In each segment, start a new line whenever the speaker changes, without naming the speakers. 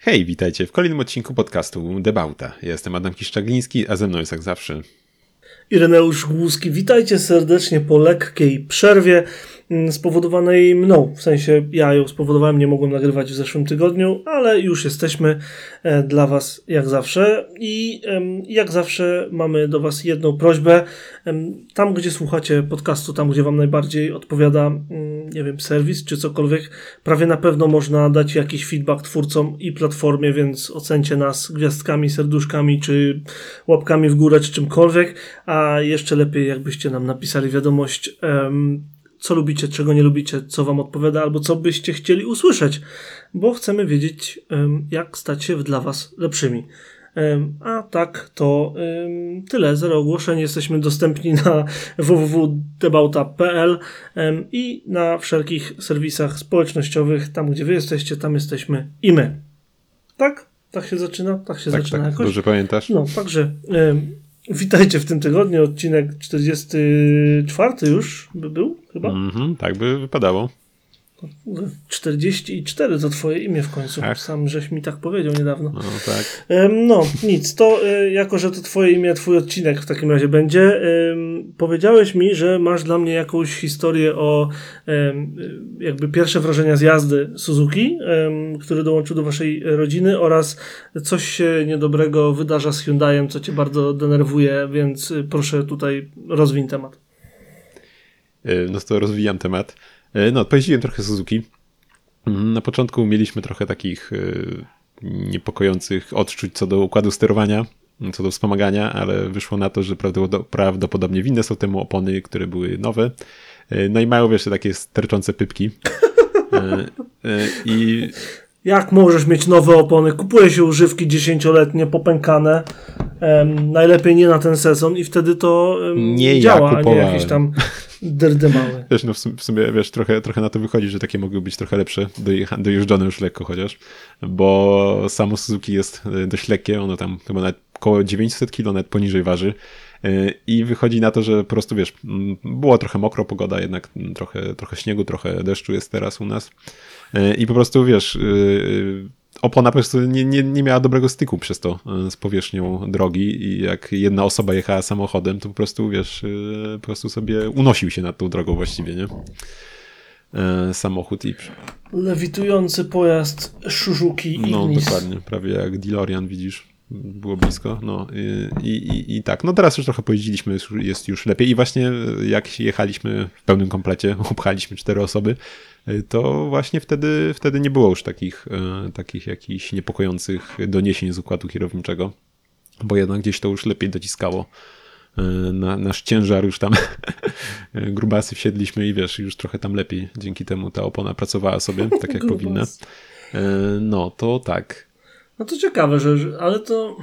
Hej, witajcie w kolejnym odcinku podcastu Debauta. Jestem Adam Kiszczagliński, a ze mną jest jak zawsze
Ireneusz Głuski. Witajcie serdecznie po lekkiej przerwie. Mm, spowodowanej mną. W sensie ja ją spowodowałem, nie mogłem nagrywać w zeszłym tygodniu, ale już jesteśmy e, dla Was jak zawsze. I jak zawsze mamy do Was jedną prośbę. Tam, gdzie słuchacie podcastu, tam, gdzie Wam najbardziej odpowiada, mm, nie wiem, serwis czy cokolwiek, prawie na pewno można dać jakiś feedback twórcom i platformie, więc ocencie nas gwiazdkami, serduszkami, czy łapkami w górę, czy czymkolwiek. A jeszcze lepiej, jakbyście nam napisali wiadomość co lubicie, czego nie lubicie, co wam odpowiada, albo co byście chcieli usłyszeć, bo chcemy wiedzieć, jak stać się dla was lepszymi. A tak, to tyle. Zero ogłoszeń. Jesteśmy dostępni na www.debauta.pl i na wszelkich serwisach społecznościowych. Tam, gdzie wy jesteście, tam jesteśmy i my. Tak? Tak się zaczyna? Tak się
tak,
zaczyna
tak,
jakoś?
Dobrze pamiętasz?
No, także Witajcie w tym tygodniu, odcinek 44 już by był chyba?
Mm -hmm, tak by wypadało.
44 to twoje imię w końcu. Ach. Sam żeś mi tak powiedział niedawno.
No tak.
No, nic. To e, jako, że to twoje imię, twój odcinek w takim razie będzie. Powiedziałeś mi, że masz dla mnie jakąś historię o jakby pierwsze wrażenia z jazdy Suzuki, który dołączył do waszej rodziny oraz coś się niedobrego wydarza z Hyundaiem, co cię bardzo denerwuje, więc e, proszę tutaj rozwin temat.
E, no to rozwijam temat. E, no, pojeździłem trochę Suzuki. Mm, na początku mieliśmy trochę takich e, niepokojących odczuć co do układu sterowania, co do wspomagania, ale wyszło na to, że prawdopodobnie winne są temu opony, które były nowe. E, no i mają wiesz takie sterczące pypki.
I jak możesz mieć nowe opony? Kupuje się używki dziesięcioletnie, popękane. Um, najlepiej nie na ten sezon i wtedy to um, nie działa, ja a nie jakieś tam dyrdymały.
Wiesz, no w sumie, wiesz, trochę, trochę na to wychodzi, że takie mogły być trochę lepsze, dojeżdżone już lekko chociaż, bo samo Suzuki jest e, dość lekkie, ono tam chyba nawet około 900 kg, nawet poniżej waży. E, I wychodzi na to, że po prostu wiesz, było trochę mokro pogoda, jednak trochę, trochę śniegu, trochę deszczu jest teraz u nas. E, I po prostu wiesz, e, opona po prostu nie, nie, nie miała dobrego styku przez to z powierzchnią drogi i jak jedna osoba jechała samochodem, to po prostu wiesz, po prostu sobie unosił się nad tą drogą właściwie, nie? Samochód i.
Lewitujący pojazd Szużuki
No, dokładnie, prawie jak DeLorean widzisz było blisko. No i, i, i, tak. No teraz już trochę pojeździliśmy, jest już lepiej. I właśnie jak jechaliśmy w pełnym komplecie, obchaliśmy cztery osoby, to właśnie wtedy, wtedy nie było już takich, takich jakichś niepokojących doniesień z układu kierowniczego, bo jednak gdzieś to już lepiej dociskało. Na, nasz ciężar już tam grubasy wsiedliśmy i wiesz, już trochę tam lepiej. Dzięki temu ta opona pracowała sobie tak jak powinna. No to tak.
No to ciekawe, że, ale to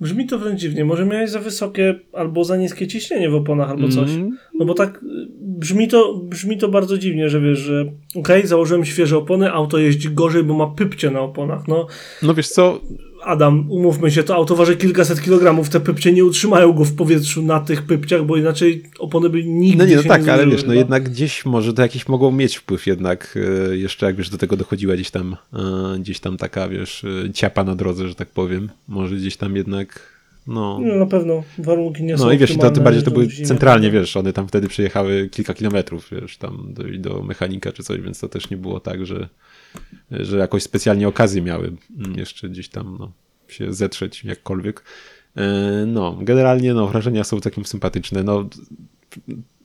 brzmi to wręcz dziwnie. Może miałeś za wysokie albo za niskie ciśnienie w oponach albo coś. Mm. No bo tak brzmi to, brzmi to bardzo dziwnie, że wiesz, że okej, okay, założyłem świeże opony, auto jeździ gorzej, bo ma pypcie na oponach. No,
no wiesz co,
Adam, umówmy się, to auto waży kilkaset kilogramów, te pypcie nie utrzymają go w powietrzu na tych pypciach, bo inaczej opony by nigdy
No nie, no tak,
nie
ale wiesz, no jednak gdzieś może to jakiś mogą mieć wpływ jednak, e, jeszcze jak wiesz, do tego dochodziła gdzieś tam, e, gdzieś tam taka, wiesz, e, ciapa na drodze, że tak powiem, może gdzieś tam jednak no.
no na pewno. Warunki nie no są
No i wiesz, to tym bardziej to były centralnie, wiesz, one tam wtedy przejechały kilka kilometrów, wiesz, tam do, do mechanika czy coś, więc to też nie było tak, że, że jakoś specjalnie okazję miały jeszcze gdzieś tam, no się zetrzeć jakkolwiek. E, no, generalnie no, wrażenia są takim sympatyczne. No,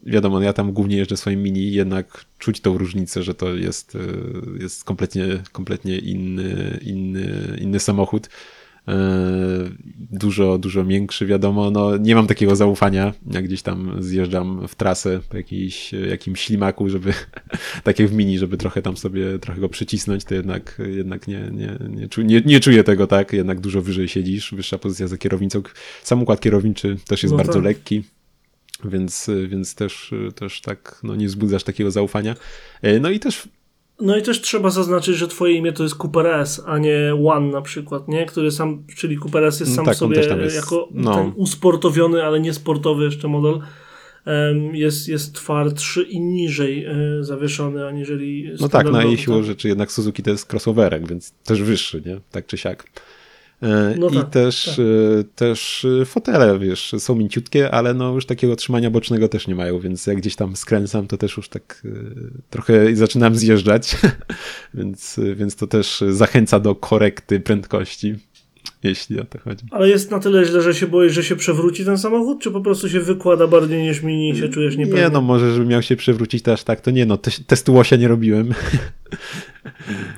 wiadomo, ja tam głównie jeżdżę swoim mini, jednak czuć tą różnicę, że to jest, e, jest kompletnie, kompletnie inny, inny, inny samochód. E, dużo, dużo większy, wiadomo. No, nie mam takiego zaufania, jak gdzieś tam zjeżdżam w trasę po jakiejś, jakimś ślimaku, żeby tak jak w mini, żeby trochę tam sobie trochę go przycisnąć, to jednak, jednak nie, nie, nie, nie, nie czuję tego tak, jednak dużo wyżej siedzisz, wyższa pozycja za kierownicą. Sam układ kierowniczy też jest no bardzo tak. lekki więc, więc też, też tak no, nie wzbudzasz takiego zaufania. E, no i też
no i też trzeba zaznaczyć, że twoje imię to jest Cooper S, a nie One na przykład, nie? Który sam, czyli Cooper S jest no sam tak, sobie jest, jako no. ten usportowiony, ale nie sportowy jeszcze model. jest, jest twardszy i niżej e, zawieszony, aniżeli
No tak, na jej siłą rzeczy jednak Suzuki to jest crossoverek, więc też wyższy, nie? Tak czy siak. E, no I tak, też, tak. E, też fotele, wiesz, są mięciutkie, ale no już takiego trzymania bocznego też nie mają, więc jak gdzieś tam skręcam, to też już tak trochę zaczynam zjeżdżać, więc, więc to też zachęca do korekty prędkości jeśli o to chodzi.
Ale jest na tyle źle, że się boisz, że się przewróci ten samochód, czy po prostu się wykłada bardziej niż mini i się czujesz niepewnie?
Nie, no może, żeby miał się przewrócić to aż tak, to nie no, te, testu łosia nie robiłem.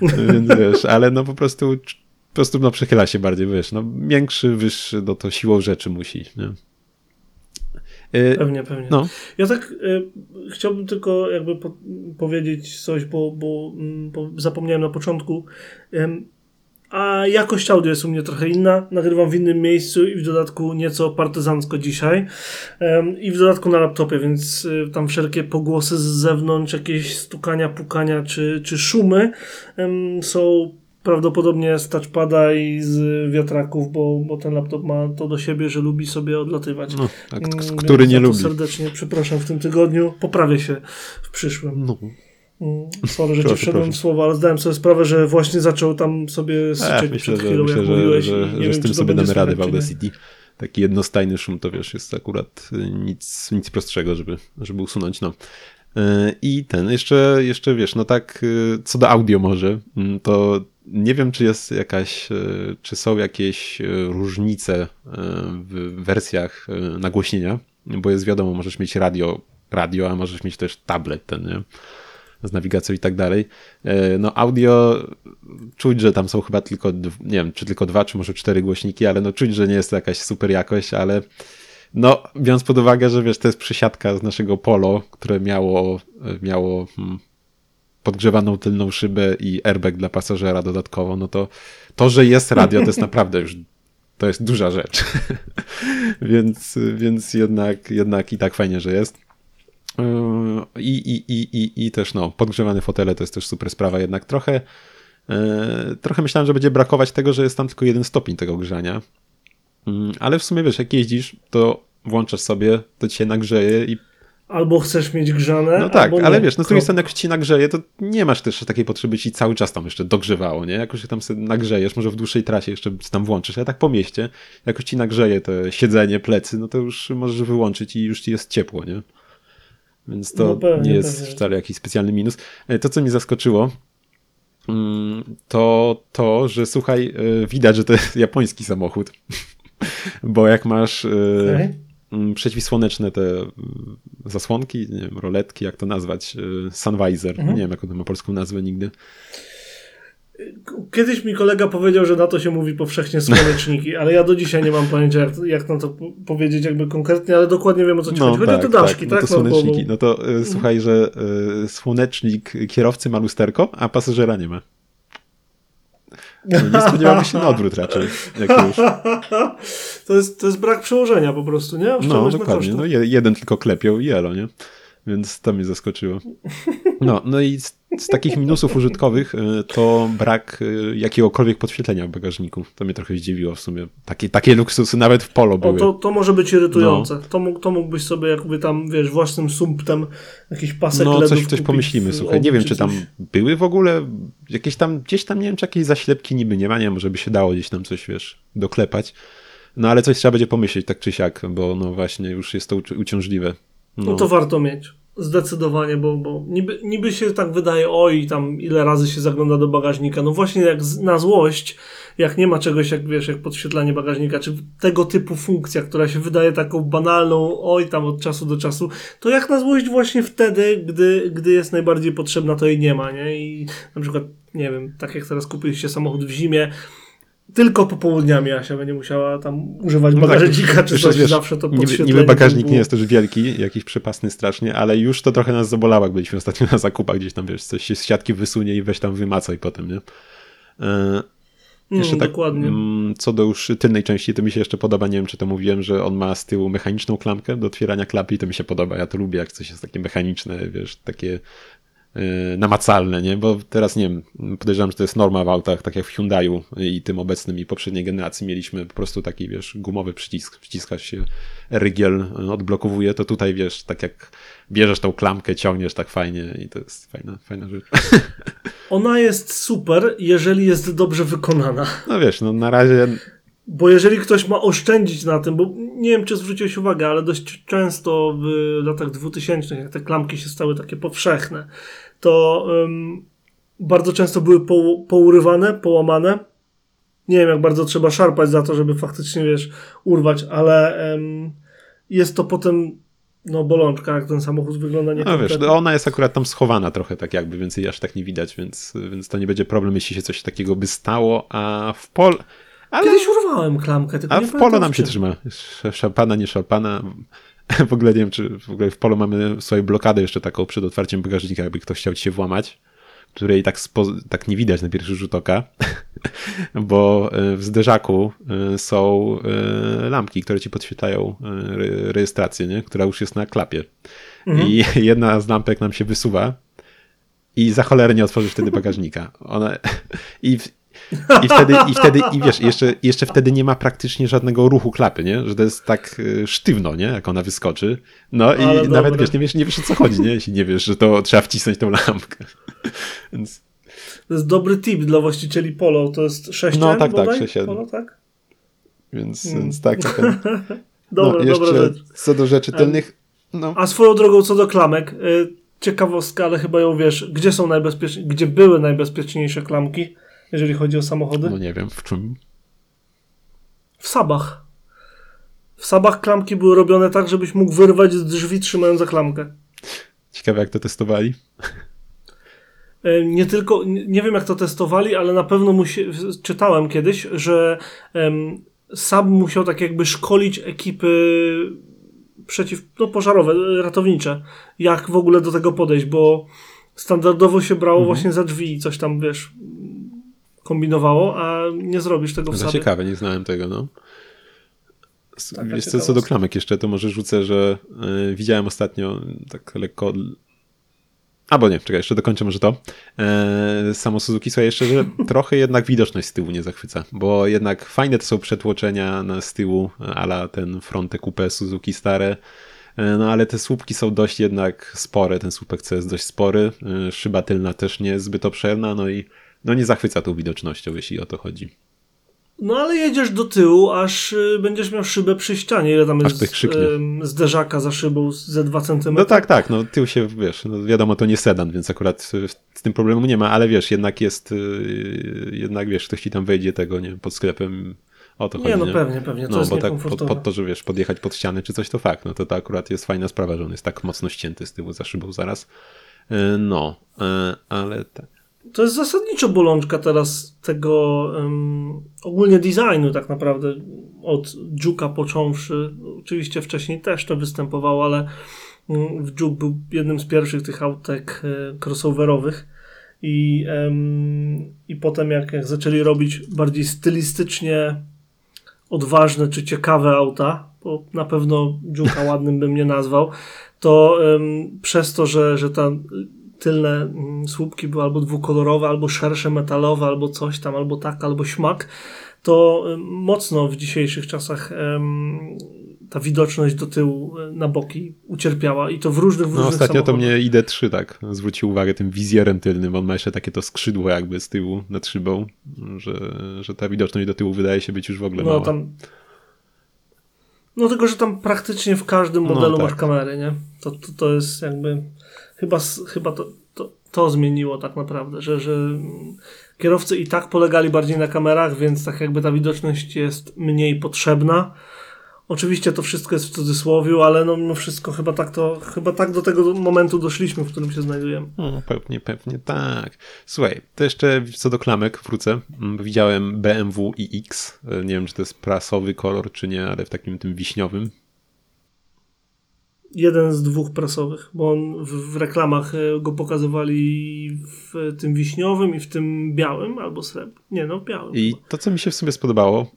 Więc wiesz, ale no po prostu po prostu no przechyla się bardziej, wiesz, no większy, wyższy, no to siłą rzeczy musi, nie?
Y, pewnie, pewnie. No. Ja tak y, chciałbym tylko jakby po, powiedzieć coś, bo, bo, mm, bo zapomniałem na początku. Y, a jakość audio jest u mnie trochę inna. Nagrywam w innym miejscu i w dodatku nieco partyzancko dzisiaj. I w dodatku na laptopie, więc y, tam wszelkie pogłosy z zewnątrz, jakieś stukania, pukania czy, czy szumy um, są prawdopodobnie z touchpada i z wiatraków, bo, bo ten laptop ma to do siebie, że lubi sobie odlatywać. No,
a który nie lubi.
serdecznie przepraszam w tym tygodniu. Poprawię się w przyszłym. No. Mm, sorry, że ci wszedłem w słowa, ale zdałem sobie sprawę, że właśnie zaczął tam sobie syczeć
myślę, przed chwilą, myślę, jak że, mówiłeś. Że, że, że z tym sobie damy radę w Audacity. Taki jednostajny szum to wiesz, jest akurat y, nic, nic prostszego, żeby, żeby usunąć. No. Y, I ten, jeszcze, jeszcze wiesz, no tak, y, co do audio może, mm, to nie wiem, czy jest jakaś, czy są jakieś różnice w wersjach nagłośnienia, bo jest wiadomo, możesz mieć radio, radio, a możesz mieć też tablet ten, nie? z nawigacją i tak dalej. E, no audio czuć, że tam są chyba tylko, nie wiem, czy tylko dwa, czy może cztery głośniki, ale no czuć, że nie jest to jakaś super jakość, ale no biorąc pod uwagę, że wiesz, to jest przysiadka z naszego Polo, które miało, miało hmm, podgrzewaną tylną szybę i airbag dla pasażera dodatkowo, no to to, że jest radio, to jest naprawdę już to jest duża rzecz. więc, więc jednak, jednak i tak fajnie, że jest. Yy, I, i, i, i, I też no, podgrzewane fotele to jest też super sprawa, jednak trochę yy, trochę myślałem, że będzie brakować tego, że jest tam tylko jeden stopień tego grzania. Yy, ale w sumie wiesz, jak jeździsz, to włączasz sobie, to ci się nagrzeje i
Albo chcesz mieć grzane.
No tak, ale wiesz, no z drugiej strony, jak ci nagrzeje, to nie masz też takiej potrzeby, ci cały czas tam jeszcze dogrzewało, nie? Jak już się tam sobie nagrzejesz, może w dłuższej trasie jeszcze tam włączysz, ale tak po mieście, jak już ci nagrzeje te siedzenie, plecy, no to już możesz wyłączyć i już ci jest ciepło, nie? Więc to no pewnie, nie jest pewnie. wcale jakiś specjalny minus. E, to, co mi zaskoczyło, mm, to to, że słuchaj, e, widać, że to jest japoński samochód. Bo jak masz e, okay. Mm, przeciwsłoneczne te zasłonki, nie wiem, roletki, jak to nazwać, sunvisor, mhm. nie wiem, jaką to ma polską nazwę nigdy.
Kiedyś mi kolega powiedział, że na to się mówi powszechnie słoneczniki, ale ja do dzisiaj nie mam pojęcia, jak, jak na to powiedzieć jakby konkretnie, ale dokładnie wiem o co ci no, chodzi. Chodzi tak, o te daszki, tak?
tak? No to słoneczniki. No to y, słuchaj, że y, słonecznik kierowcy ma lusterko, a pasażera nie ma. No, nie spodziewałbym się na odwrót raczej. Jak już.
To, jest, to jest brak przełożenia po prostu, nie?
No, dokładnie. No, jeden tylko klepią i elo, nie? Więc to mnie zaskoczyło. No, no i z, takich minusów użytkowych y, to brak y, jakiegokolwiek podświetlenia w bagażniku. To mnie trochę zdziwiło w sumie. Takie, takie luksusy nawet w polo były. O,
to, to może być irytujące. No. To, mógł, to mógłbyś sobie jakby tam, wiesz, własnym sumptem jakiś pasek
No, coś, coś pomyślimy, słuchaj. Nie wiem, czy tam były w ogóle jakieś tam, gdzieś tam, nie wiem, czy jakieś zaślepki niby nie ma, nie może by się dało gdzieś tam coś, wiesz, doklepać. No, ale coś trzeba będzie pomyśleć, tak czy siak, bo no właśnie już jest to uciążliwe.
No, no to warto mieć. Zdecydowanie, bo, bo niby, niby się tak wydaje, oj, tam ile razy się zagląda do bagażnika. No właśnie jak na złość, jak nie ma czegoś, jak wiesz, jak podświetlanie bagażnika, czy tego typu funkcja, która się wydaje taką banalną, oj, tam od czasu do czasu, to jak na złość właśnie wtedy, gdy, gdy jest najbardziej potrzebna, to jej nie ma, nie? I na przykład, nie wiem, tak jak teraz kupiliście samochód w zimie, tylko popołudniami Asia będzie musiała tam używać no tak, bagażnika tak, czy coś, wiesz, zawsze to
niby, niby bagażnik nie jest też wielki, jakiś przepasny strasznie, ale już to trochę nas zabolało, jak byliśmy ostatnio na zakupach, gdzieś tam, wiesz, coś się z siatki wysunie i weź tam wymacaj potem, nie? E, jeszcze tak, dokładnie. Mm, co do już tylnej części, to mi się jeszcze podoba, nie wiem czy to mówiłem, że on ma z tyłu mechaniczną klamkę do otwierania klapy i to mi się podoba, ja to lubię, jak coś jest takie mechaniczne, wiesz, takie namacalne, nie? Bo teraz nie wiem, podejrzewam, że to jest norma w autach, tak jak w Hyundaiu i tym obecnym i poprzedniej generacji mieliśmy po prostu taki, wiesz, gumowy przycisk, wciskasz się, rygiel odblokowuje, to tutaj, wiesz, tak jak bierzesz tą klamkę, ciągniesz tak fajnie i to jest fajna, fajna rzecz.
Ona jest super, jeżeli jest dobrze wykonana.
No wiesz, no na razie
bo jeżeli ktoś ma oszczędzić na tym, bo nie wiem, czy zwróciłeś uwagę, ale dość często w latach 2000, jak te klamki się stały takie powszechne, to um, bardzo często były po, pourywane, połamane. Nie wiem, jak bardzo trzeba szarpać za to, żeby faktycznie, wiesz, urwać, ale um, jest to potem no bolączka, jak ten samochód wygląda nie
No wiesz, ona jest akurat tam schowana trochę tak jakby, więc jej aż tak nie widać, więc, więc to nie będzie problem, jeśli się coś takiego by stało, a w pol...
Ale... Kiedyś urwałem klamkę, tylko
A w polo nam się trzyma. Szampana, nie szarpana. W ogóle nie wiem, czy w ogóle w polo mamy swoją blokadę jeszcze taką przed otwarciem bagażnika, jakby ktoś chciał ci się włamać, której tak, tak nie widać na pierwszy rzut oka, bo e, w zderzaku e, są e, lampki, które ci podświetlają rejestrację, nie? która już jest na klapie. Mhm. I jedna z lampek nam się wysuwa i za cholerę nie otworzysz wtedy bagażnika. One, i, i wtedy, i wtedy, i wiesz, jeszcze, jeszcze wtedy nie ma praktycznie żadnego ruchu klapy, nie? Że to jest tak y, sztywno, nie? Jak ona wyskoczy. No Ale i dobre. nawet wiesz, nie wiesz, nie wiesz o co chodzi, nie? Jeśli nie wiesz, że to trzeba wcisnąć tą lampkę. Więc...
To jest dobry tip dla właścicieli polo. To jest 6
No tak,
bodaj?
tak, 6
polo, tak?
Więc, hmm. więc tak. tak, tak.
dobra,
no, jeszcze
dobra rzecz.
co do rzeczy tylnych. No.
A swoją drogą co do klamek, y, ciekawostka, ale chyba ją wiesz, gdzie są najbezpieczniejsze, gdzie były najbezpieczniejsze klamki? Jeżeli chodzi o samochody?
No nie wiem, w czym?
W sabach. W sabach klamki były robione tak, żebyś mógł wyrwać z drzwi trzymając za klamkę.
Ciekawe, jak to testowali.
E, nie tylko, nie wiem jak to testowali, ale na pewno musi, czytałem kiedyś, że um, SAB musiał tak jakby szkolić ekipy przeciw, no, pożarowe, ratownicze, jak w ogóle do tego podejść, bo standardowo się brało mhm. właśnie za drzwi i coś tam, wiesz, kombinowało, a nie zrobisz tego w
Za
sobie.
ciekawe, nie znałem tego, no. Wiesz co, co do klamek jeszcze, to może rzucę, że y, widziałem ostatnio tak lekko Albo nie, czekaj, jeszcze dokończę może to. E, samo Suzuki słuchaj jeszcze, że trochę jednak widoczność z tyłu nie zachwyca, bo jednak fajne to są przetłoczenia na z tyłu, ala ten fronte coupe Suzuki stare, e, no ale te słupki są dość jednak spore, ten słupek C jest dość spory, e, szyba tylna też nie jest zbyt obszerna, no i no nie zachwyca tą widocznością, jeśli o to chodzi.
No ale jedziesz do tyłu, aż y, będziesz miał szybę przy ścianie, ile tam
aż jest y,
zderzaka za szybą ze 2 cm.
No tak, tak, no tył się, wiesz, no wiadomo, to nie sedan, więc akurat z tym problemu nie ma, ale wiesz, jednak jest, y, jednak wiesz, ktoś ci tam wejdzie tego, nie pod sklepem, o to
nie,
chodzi.
No nie, no pewnie, pewnie, to no, jest bo tak
pod, pod, to, że wiesz, podjechać pod ściany czy coś, to fakt, no to to akurat jest fajna sprawa, że on jest tak mocno ścięty z tyłu za szybą zaraz. No, ale tak
to jest zasadniczo bolączka teraz tego um, ogólnie designu tak naprawdę od Juke'a począwszy. Oczywiście wcześniej też to występowało, ale um, Juke był jednym z pierwszych tych autek e, crossoverowych i, um, i potem jak, jak zaczęli robić bardziej stylistycznie odważne czy ciekawe auta, bo na pewno Juke'a ładnym bym nie nazwał, to um, przez to, że, że ta tylne mm, słupki były albo dwukolorowe, albo szersze metalowe, albo coś tam, albo tak, albo śmak, to mocno w dzisiejszych czasach ta widoczność do tyłu e, na boki ucierpiała i to w różnych, w
no,
różnych
ostatnio
to
mnie ID3 tak zwrócił uwagę tym wizjerem tylnym, on ma jeszcze takie to skrzydło jakby z tyłu nad szybą, że, że ta widoczność do tyłu wydaje się być już w ogóle no, mała. Tam...
No tylko, że tam praktycznie w każdym no modelu no, tak. masz kamery, nie? To, to, to jest jakby chyba, chyba to, to, to zmieniło tak naprawdę, że, że kierowcy i tak polegali bardziej na kamerach, więc tak jakby ta widoczność jest mniej potrzebna. Oczywiście to wszystko jest w cudzysłowie, ale no wszystko chyba tak to, chyba tak do tego momentu doszliśmy, w którym się znajdujemy.
No, pewnie, pewnie tak. Słuchaj, to jeszcze co do klamek wrócę. Mm, widziałem BMW iX. Nie wiem, czy to jest prasowy kolor, czy nie, ale w takim tym wiśniowym
jeden z dwóch prasowych, bo on w, w, reklamach e, go pokazywali w tym wiśniowym i w tym białym albo srebrnym. Nie, no białym.
I to, co mi się w sumie spodobało,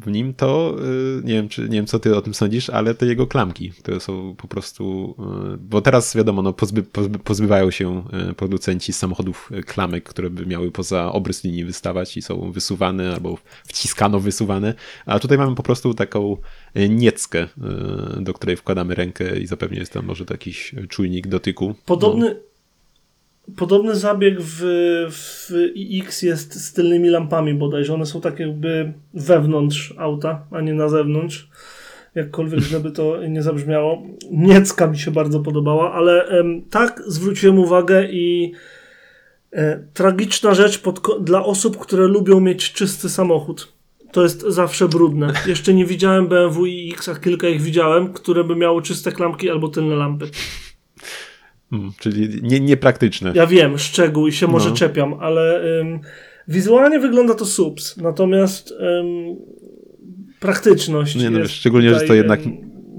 w nim to, y, nie wiem, czy, nie wiem co ty o tym sądzisz, ale te jego klamki, które są po prostu, y, bo teraz wiadomo, no pozby, pozby, pozbywają się y, producenci samochodów klamek, które by miały poza obrys linii wystawać i są wysuwane albo wciskano wysuwane, a tutaj mamy po prostu taką nieckę, do której wkładamy rękę i zapewne jest tam może to jakiś czujnik dotyku.
Podobny, no. Podobny zabieg w, w iX jest z tylnymi lampami bodajże. One są tak jakby wewnątrz auta, a nie na zewnątrz. Jakkolwiek żeby to nie zabrzmiało. Niecka mi się bardzo podobała, ale em, tak zwróciłem uwagę i e, tragiczna rzecz pod, dla osób, które lubią mieć czysty samochód. To jest zawsze brudne. Jeszcze nie widziałem BMW i X, a kilka ich widziałem, które by miało czyste klamki albo tylne lampy.
Hmm, czyli nie, niepraktyczne.
Ja wiem, szczegół i się może no. czepiam, ale um, wizualnie wygląda to subs. Natomiast um, praktyczność.
Nie, no, szczególnie, że to jednak.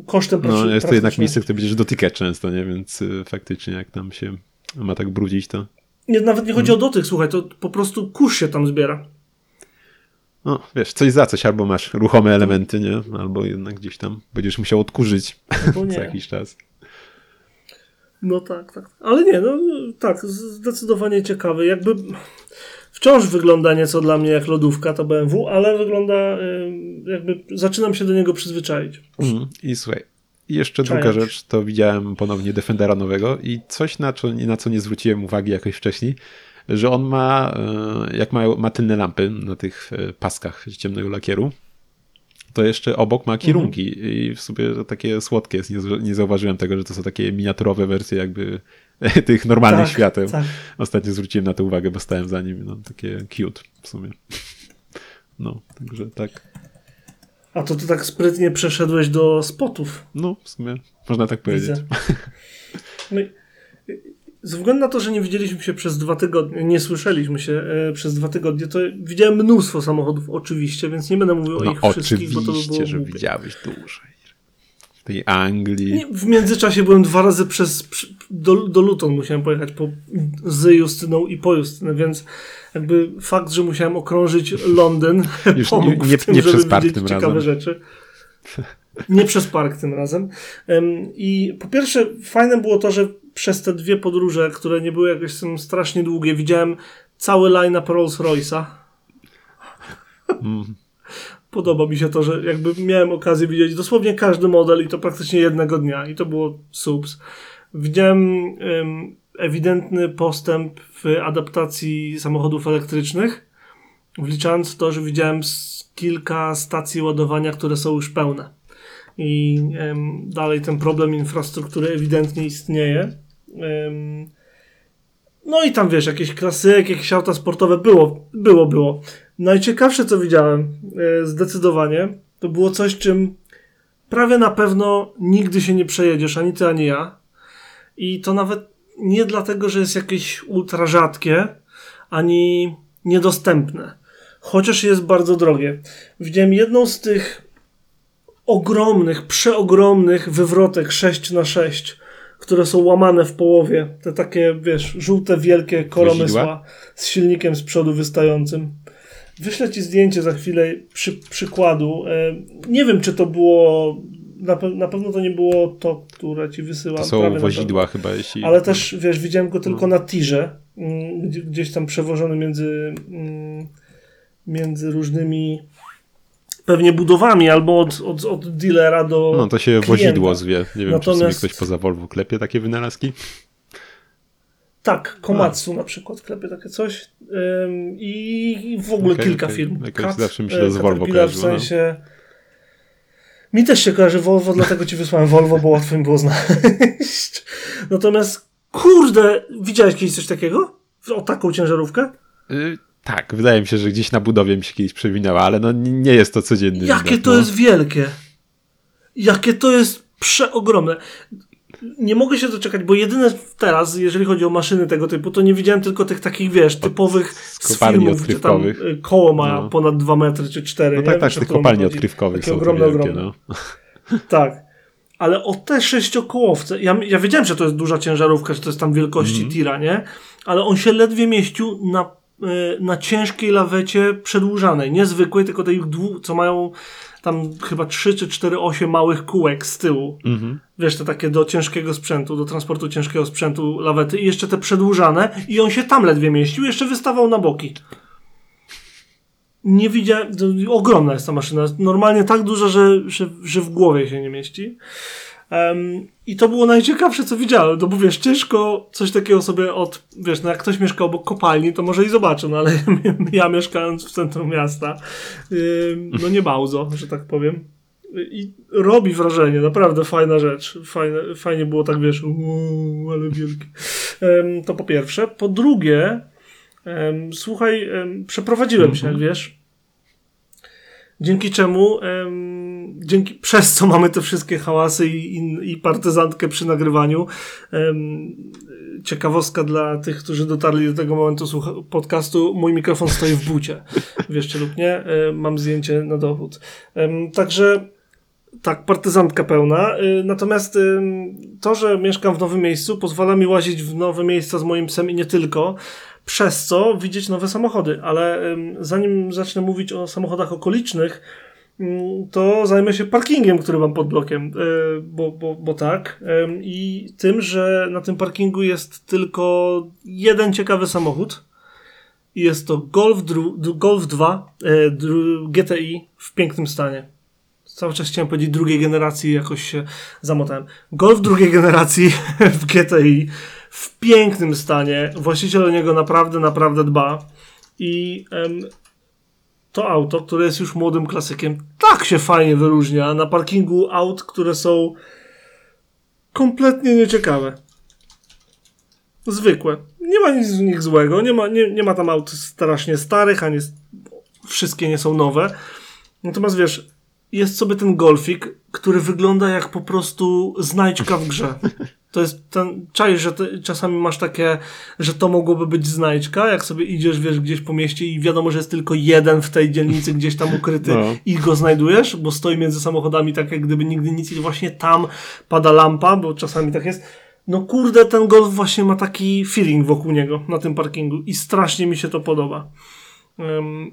Kosztem
No, jest to jednak miejsce, które będziesz dotykać często, nie? Więc y, faktycznie, jak tam się ma tak brudzić, to.
Nie, nawet nie chodzi hmm. o dotyk, słuchaj, to po prostu kurz się tam zbiera.
No, wiesz, coś za coś, albo masz ruchome elementy, nie? Albo jednak gdzieś tam będziesz musiał odkurzyć za jakiś czas.
No tak, tak. Ale nie, no tak, zdecydowanie ciekawy. Jakby wciąż wygląda nieco dla mnie jak lodówka to BMW, ale wygląda jakby zaczynam się do niego przyzwyczaić.
Mm, I słuchaj, jeszcze druga rzecz, to widziałem ponownie Defendera nowego i coś na co, na co nie zwróciłem uwagi jakoś wcześniej, że on ma, e, jak ma, ma tylne lampy na tych e, paskach ciemnego lakieru, to jeszcze obok ma kierunki mhm. i w to takie słodkie jest. Nie, nie, zauważyłem tego, że to są takie miniaturowe wersje jakby tych normalnych tak, świateł. Tak. Ostatnio zwróciłem na to uwagę, bo stałem za nim. No, takie cute w sumie. No, także tak.
A to ty tak sprytnie przeszedłeś do spotów.
No, w sumie można tak powiedzieć.
No ze względu na to, że nie widzieliśmy się przez dwa tygodnie, nie słyszeliśmy się e, przez dwa tygodnie, to widziałem mnóstwo samochodów, oczywiście, więc nie będę mówił no, o ich wszystkich, bo to by było
że głupie. widziałeś dłużej. W tej Anglii. Nie,
w międzyczasie byłem dwa razy przez, do, do Luton musiałem pojechać po, z Justyną i po Justynę, więc jakby fakt, że musiałem okrążyć Londyn Już pomógł nie, nie, w tym, nie żeby przez park tym ciekawe razem. rzeczy. Nie przez park tym razem. I po pierwsze, fajne było to, że przez te dwie podróże, które nie były jakieś strasznie długie, widziałem cały line-up Rolls-Royce'a. Mm. Podoba mi się to, że jakby miałem okazję widzieć dosłownie każdy model i to praktycznie jednego dnia i to było subs. Widziałem um, ewidentny postęp w adaptacji samochodów elektrycznych, wliczając to, że widziałem kilka stacji ładowania, które są już pełne i um, dalej ten problem infrastruktury ewidentnie istnieje. Um, no i tam wiesz, jakieś klasyk, jakieś auta sportowe było, było, było. Najciekawsze co widziałem, e, zdecydowanie, to było coś, czym prawie na pewno nigdy się nie przejedziesz, ani ty, ani ja. I to nawet nie dlatego, że jest jakieś ultra rzadkie, ani niedostępne. Chociaż jest bardzo drogie. Widziałem jedną z tych ogromnych, przeogromnych wywrotek 6 na 6 które są łamane w połowie. Te takie, wiesz, żółte, wielkie koromysła z silnikiem z przodu wystającym. Wyślę ci zdjęcie za chwilę przy, przykładu. E, nie wiem, czy to było. Na, pe na, pewno to nie było to, które ci wysyłam. To
są wozidła chyba, jeśli.
Ale też, wiesz, widziałem go tylko no. na tirze, mm, gdzieś tam przewożony między, mm, między różnymi pewnie budowami albo od, od, od dealera do.
No to się klienta. wozidło zwie. Nie wiem, Natomiast... czy ktoś poza Volvo klepie takie wynalazki.
Tak, Komatsu A. na przykład klepie takie coś. Ym, I w ogóle okay, kilka okay. firm.
Jakoś zawsze mi się z Volvo kojarzyło.
W no. sensie... Mi też się kojarzy Volvo, dlatego ci wysłałem Volvo, bo łatwo mi było znaleźć. Natomiast, kurde, widziałeś kiedyś coś takiego? O taką ciężarówkę?
Y tak, wydaje mi się, że gdzieś na budowie mi się kiedyś przewinęła, ale no nie jest to codzienny
Jakie widok, to
no.
jest wielkie. Jakie to jest przeogromne. Nie mogę się doczekać, bo jedyne teraz, jeżeli chodzi o maszyny tego typu, to nie widziałem tylko tych takich, wiesz, typowych z, z filmów, gdzie tam y, koło ma no. ponad 2 metry czy 4.
No tak, tak, tych kopalni odkrywkowych są ogromne, wielkie, ogromne. No.
Tak. Ale o te sześciokołowce, ja, ja wiedziałem, że to jest duża ciężarówka, że to jest tam wielkości mm. tira, nie? Ale on się ledwie mieścił na na ciężkiej lawecie przedłużanej, nie zwykłej, tylko tej, co mają tam chyba 3 czy 4 osie małych kółek z tyłu. Mhm. Wiesz, te takie do ciężkiego sprzętu, do transportu ciężkiego sprzętu lawety i jeszcze te przedłużane i on się tam ledwie mieścił, jeszcze wystawał na boki. Nie widziałem, ogromna jest ta maszyna, normalnie tak duża, że, że, że w głowie się nie mieści. Um, I to było najciekawsze, co widziałem. No bo wiesz, ciężko coś takiego sobie od. Wiesz, no jak ktoś mieszka obok kopalni, to może i zobaczył, no ale ja mieszkając w centrum miasta, no nie bardzo, że tak powiem. I robi wrażenie, naprawdę fajna rzecz. Fajne, fajnie było tak, wiesz, uuu, ale wielkie. Um, to po pierwsze. Po drugie, um, słuchaj, przeprowadziłem się, jak wiesz dzięki czemu, em, dzięki, przez co mamy te wszystkie hałasy i, i, i partyzantkę przy nagrywaniu. Em, ciekawostka dla tych, którzy dotarli do tego momentu podcastu, mój mikrofon stoi w bucie. Wieszcie lub nie, e, mam zdjęcie na dowód. Em, także tak, partyzantka pełna. E, natomiast to, że mieszkam w nowym miejscu, pozwala mi łazić w nowe miejsca z moim psem i nie tylko przez co widzieć nowe samochody. Ale zanim zacznę mówić o samochodach okolicznych, to zajmę się parkingiem, który mam pod blokiem, e, bo, bo, bo tak. I tym, że na tym parkingu jest tylko jeden ciekawy samochód. Jest to Golf, Golf 2 e, GTI w pięknym stanie. Cały czas chciałem powiedzieć drugiej generacji, jakoś się zamotałem. Golf drugiej generacji w GTI w pięknym stanie. Właściciel o niego naprawdę, naprawdę dba. I em, to auto, które jest już młodym klasykiem, tak się fajnie wyróżnia na parkingu aut, które są kompletnie nieciekawe. Zwykłe. Nie ma nic z nich złego, nie ma, nie, nie ma tam aut strasznie starych, ani wszystkie nie są nowe. Natomiast wiesz, jest sobie ten golfik, który wygląda jak po prostu znajdźka w grze. To jest ten czaj, że ty, czasami masz takie, że to mogłoby być znajdźka, jak sobie idziesz, wiesz, gdzieś po mieście i wiadomo, że jest tylko jeden w tej dzielnicy gdzieś tam ukryty no. i go znajdujesz, bo stoi między samochodami tak jak gdyby nigdy nic i właśnie tam pada lampa, bo czasami tak jest. No kurde, ten golf właśnie ma taki feeling wokół niego na tym parkingu i strasznie mi się to podoba.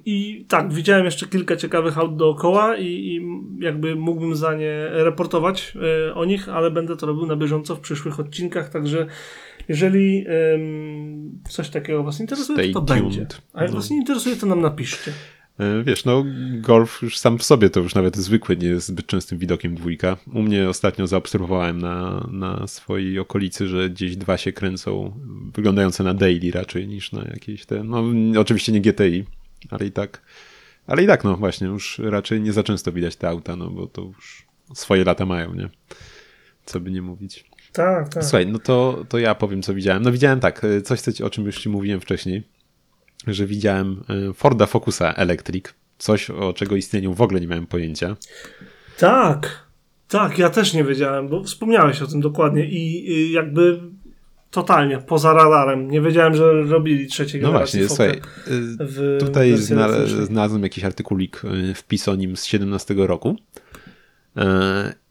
I tak, widziałem jeszcze kilka ciekawych aut dookoła i, i jakby mógłbym za nie reportować e, o nich, ale będę to robił na bieżąco w przyszłych odcinkach, także jeżeli um, coś takiego Was interesuje, Stay to, to będzie. A jak no. Was nie interesuje, to nam napiszcie.
E, wiesz, no golf już sam w sobie to już nawet zwykły nie jest zbyt częstym widokiem dwójka. U mnie ostatnio zaobserwowałem na, na swojej okolicy, że gdzieś dwa się kręcą, wyglądające na daily raczej niż na jakieś te, no oczywiście nie GTI, ale i tak, ale i tak no właśnie, już raczej nie za często widać te auta, no bo to już swoje lata mają, nie? Co by nie mówić.
Tak, tak.
Słuchaj, no to, to ja powiem, co widziałem. No widziałem tak, coś, o czym już ci mówiłem wcześniej że widziałem e, Forda Focusa Electric, coś o czego istnieniu w ogóle nie miałem pojęcia.
Tak, tak, ja też nie wiedziałem, bo wspomniałeś o tym dokładnie i jakby totalnie poza radarem. Nie wiedziałem, że robili trzeciej no generacji. No właśnie,
słuchaj, tutaj znalazłem jakiś artykulik, e, wpis o nim z 17 roku.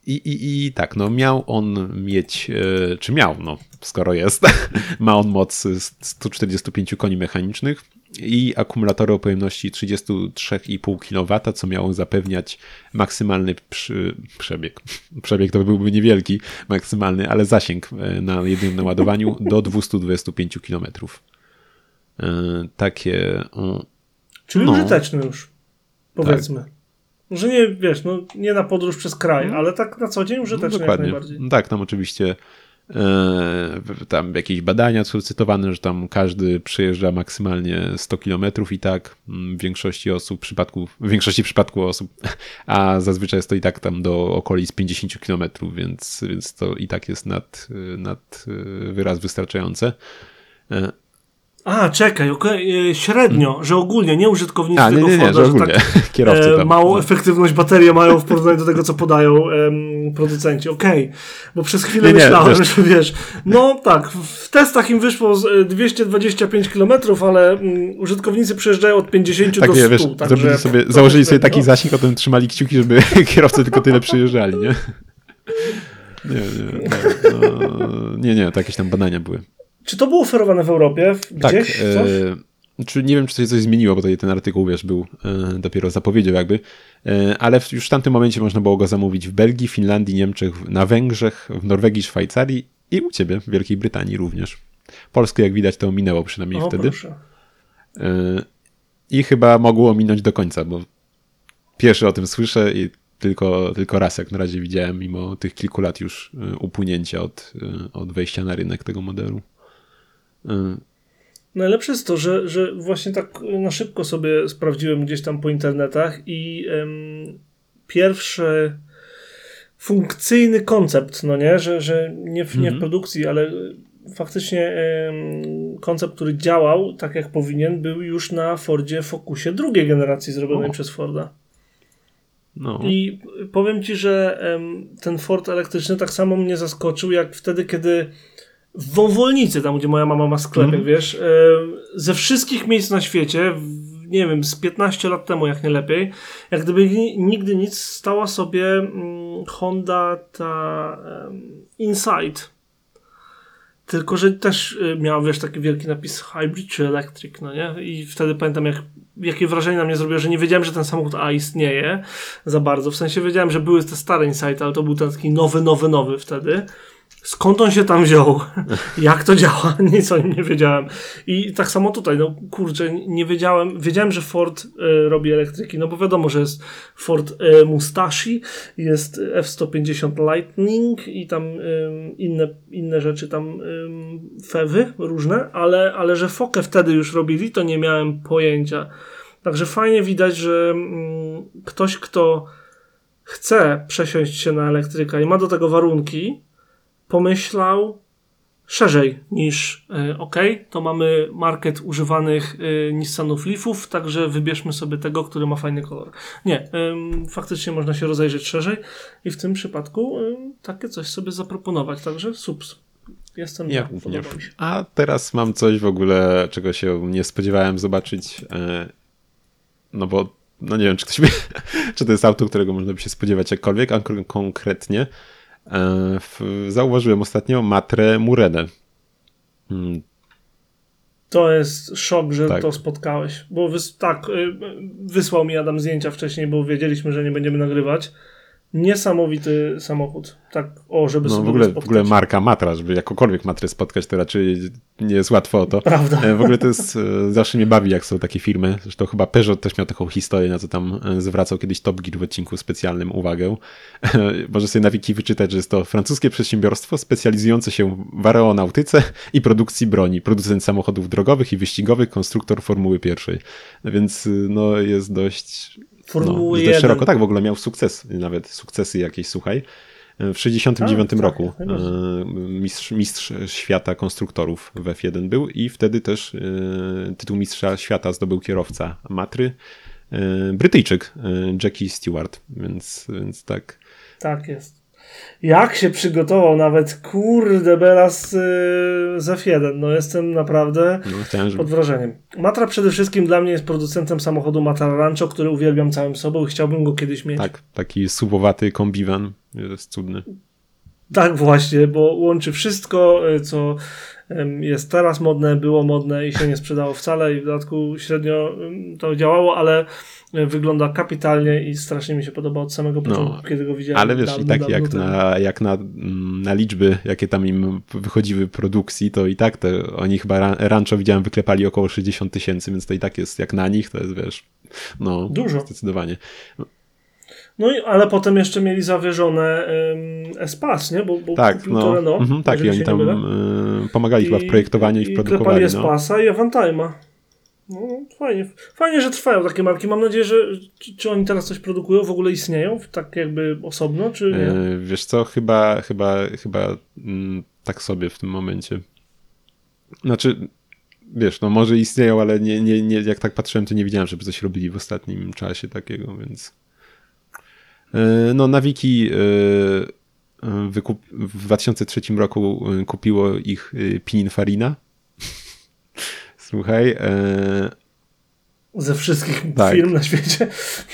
E, I, i, I tak, no miał on mieć, czy miał, no skoro jest, ma on moc 145 koni mechanicznych, i akumulatory o pojemności 33,5 kW, co miało zapewniać maksymalny przy, przebieg. Przebieg to byłby niewielki, maksymalny, ale zasięg e, na jednym naładowaniu do 225 km. E, takie.
Czyli no, użyteczny już, powiedzmy. Tak. Że nie, wiesz, no, nie na podróż przez kraj, no. ale tak na co dzień użyteczny no, dokładnie. jak najbardziej.
Tak, tam oczywiście E, tam jakieś badania są cytowane, że tam każdy przejeżdża maksymalnie 100 km i tak w większości osób, przypadków, w większości przypadków osób, a zazwyczaj jest to i tak tam do okolic 50 km, więc, więc to i tak jest nad, nad e, wyraz wystarczające. E,
a, czekaj, okay. E, średnio, hmm. że ogólnie, nie użytkownicy
A, nie, nie, nie, że ogólnie. Tak, Kierowcy
e, Małą no. efektywność baterie mają w porównaniu do tego, co podają em, producenci. Okej, okay. bo przez chwilę nie, myślałem, wiesz. że wiesz, no tak, w testach im wyszło 225 km, ale um, użytkownicy przejeżdżają od 50 tak, do 100. Wiesz,
także sobie, założyli sobie taki no. zasięg, o tym trzymali kciuki, żeby kierowcy tylko tyle przyjeżdżali, nie? Nie, nie, no, nie, nie, to jakieś tam badania były.
Czy to było oferowane w Europie?
Gdzieś? Tak, e, czy nie wiem, czy to się coś zmieniło, bo tutaj ten artykuł, wiesz, był e, dopiero zapowiedział jakby, e, ale w, już w tamtym momencie można było go zamówić w Belgii, Finlandii, Niemczech, na Węgrzech, w Norwegii, Szwajcarii i u ciebie w Wielkiej Brytanii również. Polskę, jak widać, to minęło przynajmniej
O,
wtedy. E, I chyba mogło minąć do końca, bo pierwszy o tym słyszę i tylko, tylko raz jak na razie widziałem, mimo tych kilku lat już e, upłynięcia od, e, od wejścia na rynek tego modelu. E,
Najlepsze jest to, że, że właśnie tak na szybko sobie sprawdziłem gdzieś tam po internetach i em, pierwszy funkcyjny koncept, no nie, że, że nie, w, nie w
Mhm.
produkcji, ale faktycznie em, koncept, który działał tak jak powinien, był już na Fordzie Focusie drugiej generacji zrobionej
O.
przez Forda.
No,
I powiem ci, że em, ten Ford elektryczny tak samo mnie zaskoczył, jak wtedy, kiedy w Wąwolnicy, tam gdzie moja mama ma sklepek,
Mhm.
wiesz, em, ze wszystkich miejsc na świecie, nie wiem, z 15 lat temu, jak nie lepiej, jak gdyby ni- nigdy nic stała sobie mm, Honda ta Insight. Tylko, że też y, miała, wiesz, taki wielki napis hybrid czy electric, no nie? I wtedy pamiętam, jak, jakie wrażenie na mnie zrobiło, że nie wiedziałem, że ten samochód A istnieje za bardzo. W sensie wiedziałem, że były te stare Insight, ale to był ten taki nowy, nowy, nowy wtedy. Skąd on się tam wziął? Jak to działa? Nic o nim nie wiedziałem. I tak samo tutaj, no kurczę, nie wiedziałem. Wiedziałem, że Ford e, robi elektryki, no bo wiadomo, że jest Ford e, Mustache, jest F-150 Lightning i tam em, inne, inne rzeczy, tam fewy różne, ale, ale że Fokę wtedy już robili, to nie miałem pojęcia. Także fajnie widać, że ktoś, kto chce przesiąść się na elektryka i ma do tego warunki, pomyślał szerzej niż y, ok, to mamy market używanych y, Nissanów Leafów, także wybierzmy sobie tego, który ma fajny kolor. Nie, faktycznie można się rozejrzeć szerzej i w tym przypadku takie coś sobie zaproponować, także subs. Jestem
Ja
mi się.
A teraz mam coś w ogóle, czego się nie spodziewałem zobaczyć. e, No bo, no nie wiem, czy ktoś czy to jest auto, którego można by się spodziewać jakkolwiek, a kon- konkretnie e, zauważyłem ostatnio Matre Murenę. Mm,
To jest szok, że
Tak.
to spotkałeś. Bo wys- tak, y, wysłał mi Adam zdjęcia wcześniej, bo wiedzieliśmy, że nie będziemy nagrywać. Niesamowity samochód. Tak, o, żeby
No
sobie
w ogóle,
go
w
spotkać.
ogóle marka Matra, żeby jakokolwiek Matrę spotkać, to raczej nie jest łatwo o to.
Prawda.
E, W ogóle to jest, e, zawsze mnie bawi, jak są takie firmy. Zresztą chyba Peugeot też miał taką historię, na co tam e, zwracał kiedyś Top Gear w odcinku specjalnym uwagę. Może sobie na wiki wyczytać, że jest to francuskie przedsiębiorstwo specjalizujące się w aeronautyce i produkcji broni. Producent samochodów drogowych i wyścigowych, konstruktor Formuły pierwszej. Więc y, no jest dość...
Formuły
no, jest
1.
dość szeroko. Tak, w ogóle miał sukces, nawet sukcesy jakieś, słuchaj. W 69
Tak, tak,
roku e, mistrz, mistrz świata konstruktorów w F1 był i wtedy też e, tytuł mistrza świata zdobył kierowca Matry, e, Brytyjczyk e, Jackie Stewart, więc, więc tak.
Tak jest. Jak się przygotował nawet, kurde, Belas yy, z F1. No jestem naprawdę
No,
pod wrażeniem. Matra przede wszystkim dla mnie jest producentem samochodu Matra Rancho, który uwielbiam całym sobą i chciałbym go kiedyś mieć.
Tak, taki suwowaty kombiwan, jest cudny.
Tak właśnie, bo łączy wszystko, y, co jest teraz modne, było modne i się nie sprzedało wcale i w dodatku średnio to działało, ale wygląda kapitalnie i strasznie mi się podoba od samego początku, kiedy go widziałem.
Ale wiesz, i
dawno,
tak
dawno
jak na, jak na, mm, na liczby, jakie tam im wychodziły produkcji, to i tak te, oni chyba ran- rancho widziałem wyklepali około 60 tysięcy, więc to i tak jest jak na nich, to jest wiesz, no
Dużo.
zdecydowanie.
No i, ale potem jeszcze mieli zawyżone um, Espas, nie? Bo, bo
Tak, no,
Renault,
mhm, tak i oni tam y, pomagali chyba w projektowaniu i, w
klepali
produkowaniu. No.
Espasa i Avantime'a. No, fajnie. Fajnie, że trwają takie marki. Mam nadzieję, że czy, czy oni teraz coś produkują, w ogóle istnieją, tak jakby osobno, czy nie?
Y, wiesz co, chyba, chyba, chyba mm, tak sobie w tym momencie. Znaczy, wiesz, no może istnieją, ale nie, nie, nie, jak tak patrzyłem, to nie widziałem, żeby coś robili w ostatnim czasie takiego, więc... Y, No na wiki y, y, wykup... w 2003 roku kupiło ich Pininfarina. Słuchaj, y,
Ze wszystkich
tak.
firm na świecie.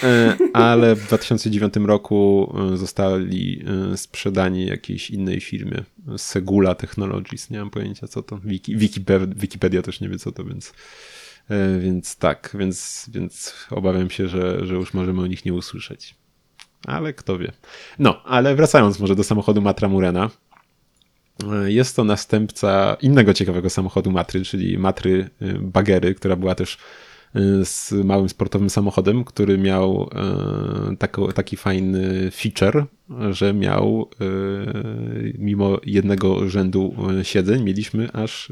E, ale w 2009 roku e, zostali e, sprzedani jakiejś innej firmie, Segula Technologies, nie mam pojęcia co to, Wiki, Wikipedia, Wikipedia też nie wie co to, więc E, więc tak, więc, więc obawiam się, że, że już możemy o nich nie usłyszeć. Ale kto wie. No, ale wracając może do samochodu Matra Murena. E, jest to następca innego ciekawego samochodu Matry, czyli Matry Bagery, która była też Y, z małym sportowym samochodem, który miał taki fajny feature, że miał mimo jednego rzędu siedzeń mieliśmy aż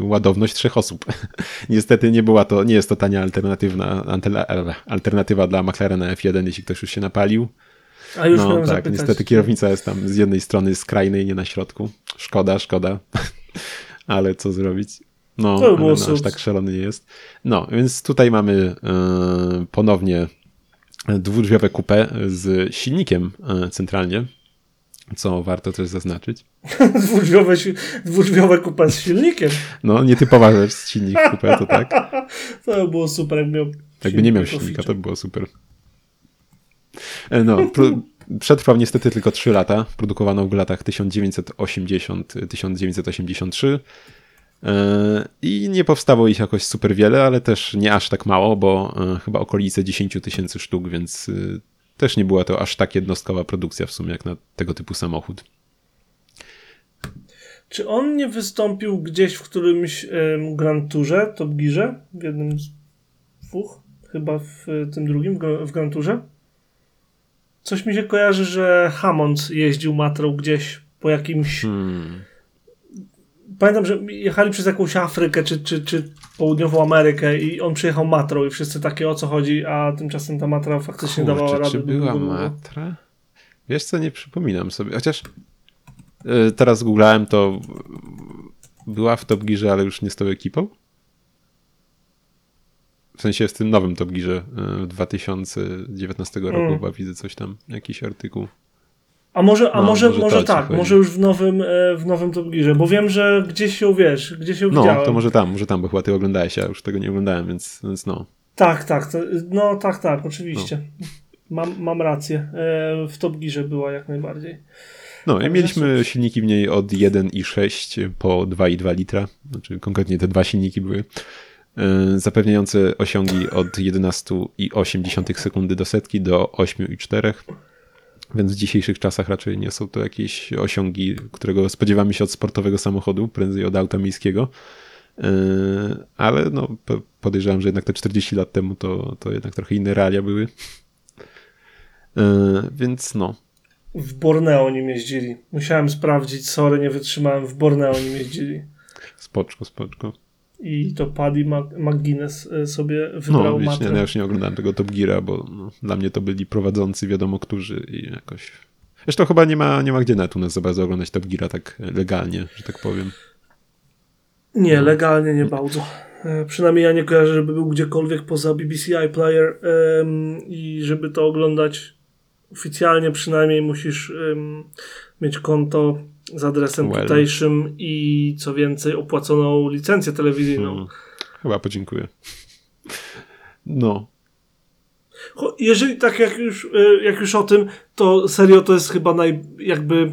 ładowność trzech osób. Niestety nie była to, nie jest to tania alternatywna, alternatywa dla McLarena F1, jeśli ktoś już się napalił.
A już
no tak, zapytać, niestety kierownica jest tam z jednej strony skrajnej, nie na środku. Szkoda, szkoda. Ale co zrobić? No, to by no, aż tak szalony nie jest. No, więc tutaj mamy y, ponownie dwudrzwiowe kupę z silnikiem y, centralnie, co warto też zaznaczyć.
dwudrzwiowe, dwudrzwiowe kupę z silnikiem?
No, nietypowa rzecz, silnik kupę, to tak.
to by było super, jakby miał
Jakby nie miał silnika, to by było super. E, no, przetrwał niestety tylko 3 lata. Produkowano w latach 1980-1983. E, I nie powstało ich jakoś super wiele, ale też nie aż tak mało, bo e, chyba okolice 10 tysięcy sztuk, więc też nie była to aż tak jednostkowa produkcja w sumie jak na tego typu samochód.
Czy on nie wystąpił gdzieś w którymś um, Grand Tourze, Top Gearze? W jednym z dwóch? Chyba w tym drugim, w Grand Tourze? Coś mi się kojarzy, że Hammond jeździł matrą gdzieś po jakimś... Hmm pamiętam, że jechali przez jakąś Afrykę czy, czy, czy południową Amerykę i on przyjechał matrą i wszyscy takie o co chodzi, a tymczasem ta matra faktycznie Kurczę, dawała radę.
czy była matra? Wiesz co, nie przypominam sobie, chociaż yy, teraz googlałem to była w Top Gearze, ale już nie z tą ekipą? W sensie w tym nowym Top Gearze yy, 2019 roku mm. chyba widzę coś tam, jakiś artykuł.
A może, a no, może, może, może tak, chodzi. może już w nowym, e, w nowym Top Gearze, bo wiem, że gdzieś się wiesz, gdzieś się
No,
widziałem.
to może tam, może tam, bo chyba ty oglądałeś, ja już tego nie oglądałem, więc, więc no.
Tak, tak, to, no tak, tak, oczywiście. No. Mam, mam rację. E, w Top Gearze była jak najbardziej.
No i mieliśmy silniki w niej od 1,6 po 2,2 litra, znaczy konkretnie te dwa silniki były e, zapewniające osiągi od 11,8 sekundy do setki do 8,4 więc w dzisiejszych czasach raczej nie są to jakieś osiągi, którego spodziewamy się od sportowego samochodu, prędzej od auta miejskiego. Yy, ale no, podejrzewam, że jednak te 40 lat temu to, to jednak trochę inne realia były. Yy, więc no.
W Borneo nim jeździli. Musiałem sprawdzić, sorry, nie wytrzymałem. W Borneo nim jeździli.
Spoczko, spoczko
i to Paddy McGuinness y, sobie wybrał
no, wiesz, nie, ja już nie oglądałem tego Top Geara, bo no, dla mnie to byli prowadzący wiadomo którzy i jakoś... Zresztą chyba nie ma, nie ma gdzie netu nas za bardzo oglądać Top Geara tak legalnie, że tak powiem.
Nie, legalnie nie bardzo. E, przynajmniej ja nie kojarzę, żeby był gdziekolwiek poza BBC iPlayer ym, i żeby to oglądać oficjalnie przynajmniej musisz ym, mieć konto z adresem well. tutejszym i co więcej opłaconą licencję telewizyjną. Hmm.
Chyba podziękuję. No.
Jeżeli tak jak już, e, jak już o tym, to serio to jest chyba naj, jakby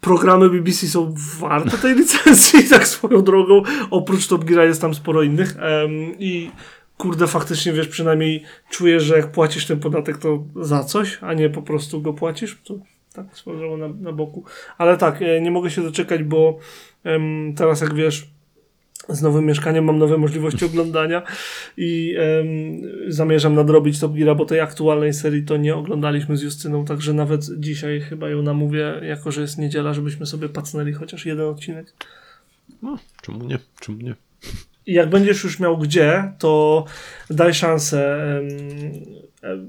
programy BBC są warte tej licencji, tak swoją drogą. Oprócz Top Gear jest tam sporo innych um, i kurde, faktycznie wiesz, przynajmniej czujesz, że jak płacisz ten podatek, to za coś, a nie po prostu go płacisz. To tak spojrzało na, na boku. Ale tak, e, nie mogę się doczekać, bo em, teraz jak wiesz, z nowym mieszkaniem mam nowe możliwości oglądania i em, zamierzam nadrobić Top Gear, bo tej aktualnej serii to nie oglądaliśmy z Justyną, także nawet dzisiaj chyba ją namówię, jako że jest niedziela, żebyśmy sobie pacnęli chociaż jeden odcinek.
No, czemu nie? Czemu nie?
I jak będziesz już miał gdzie, to daj szansę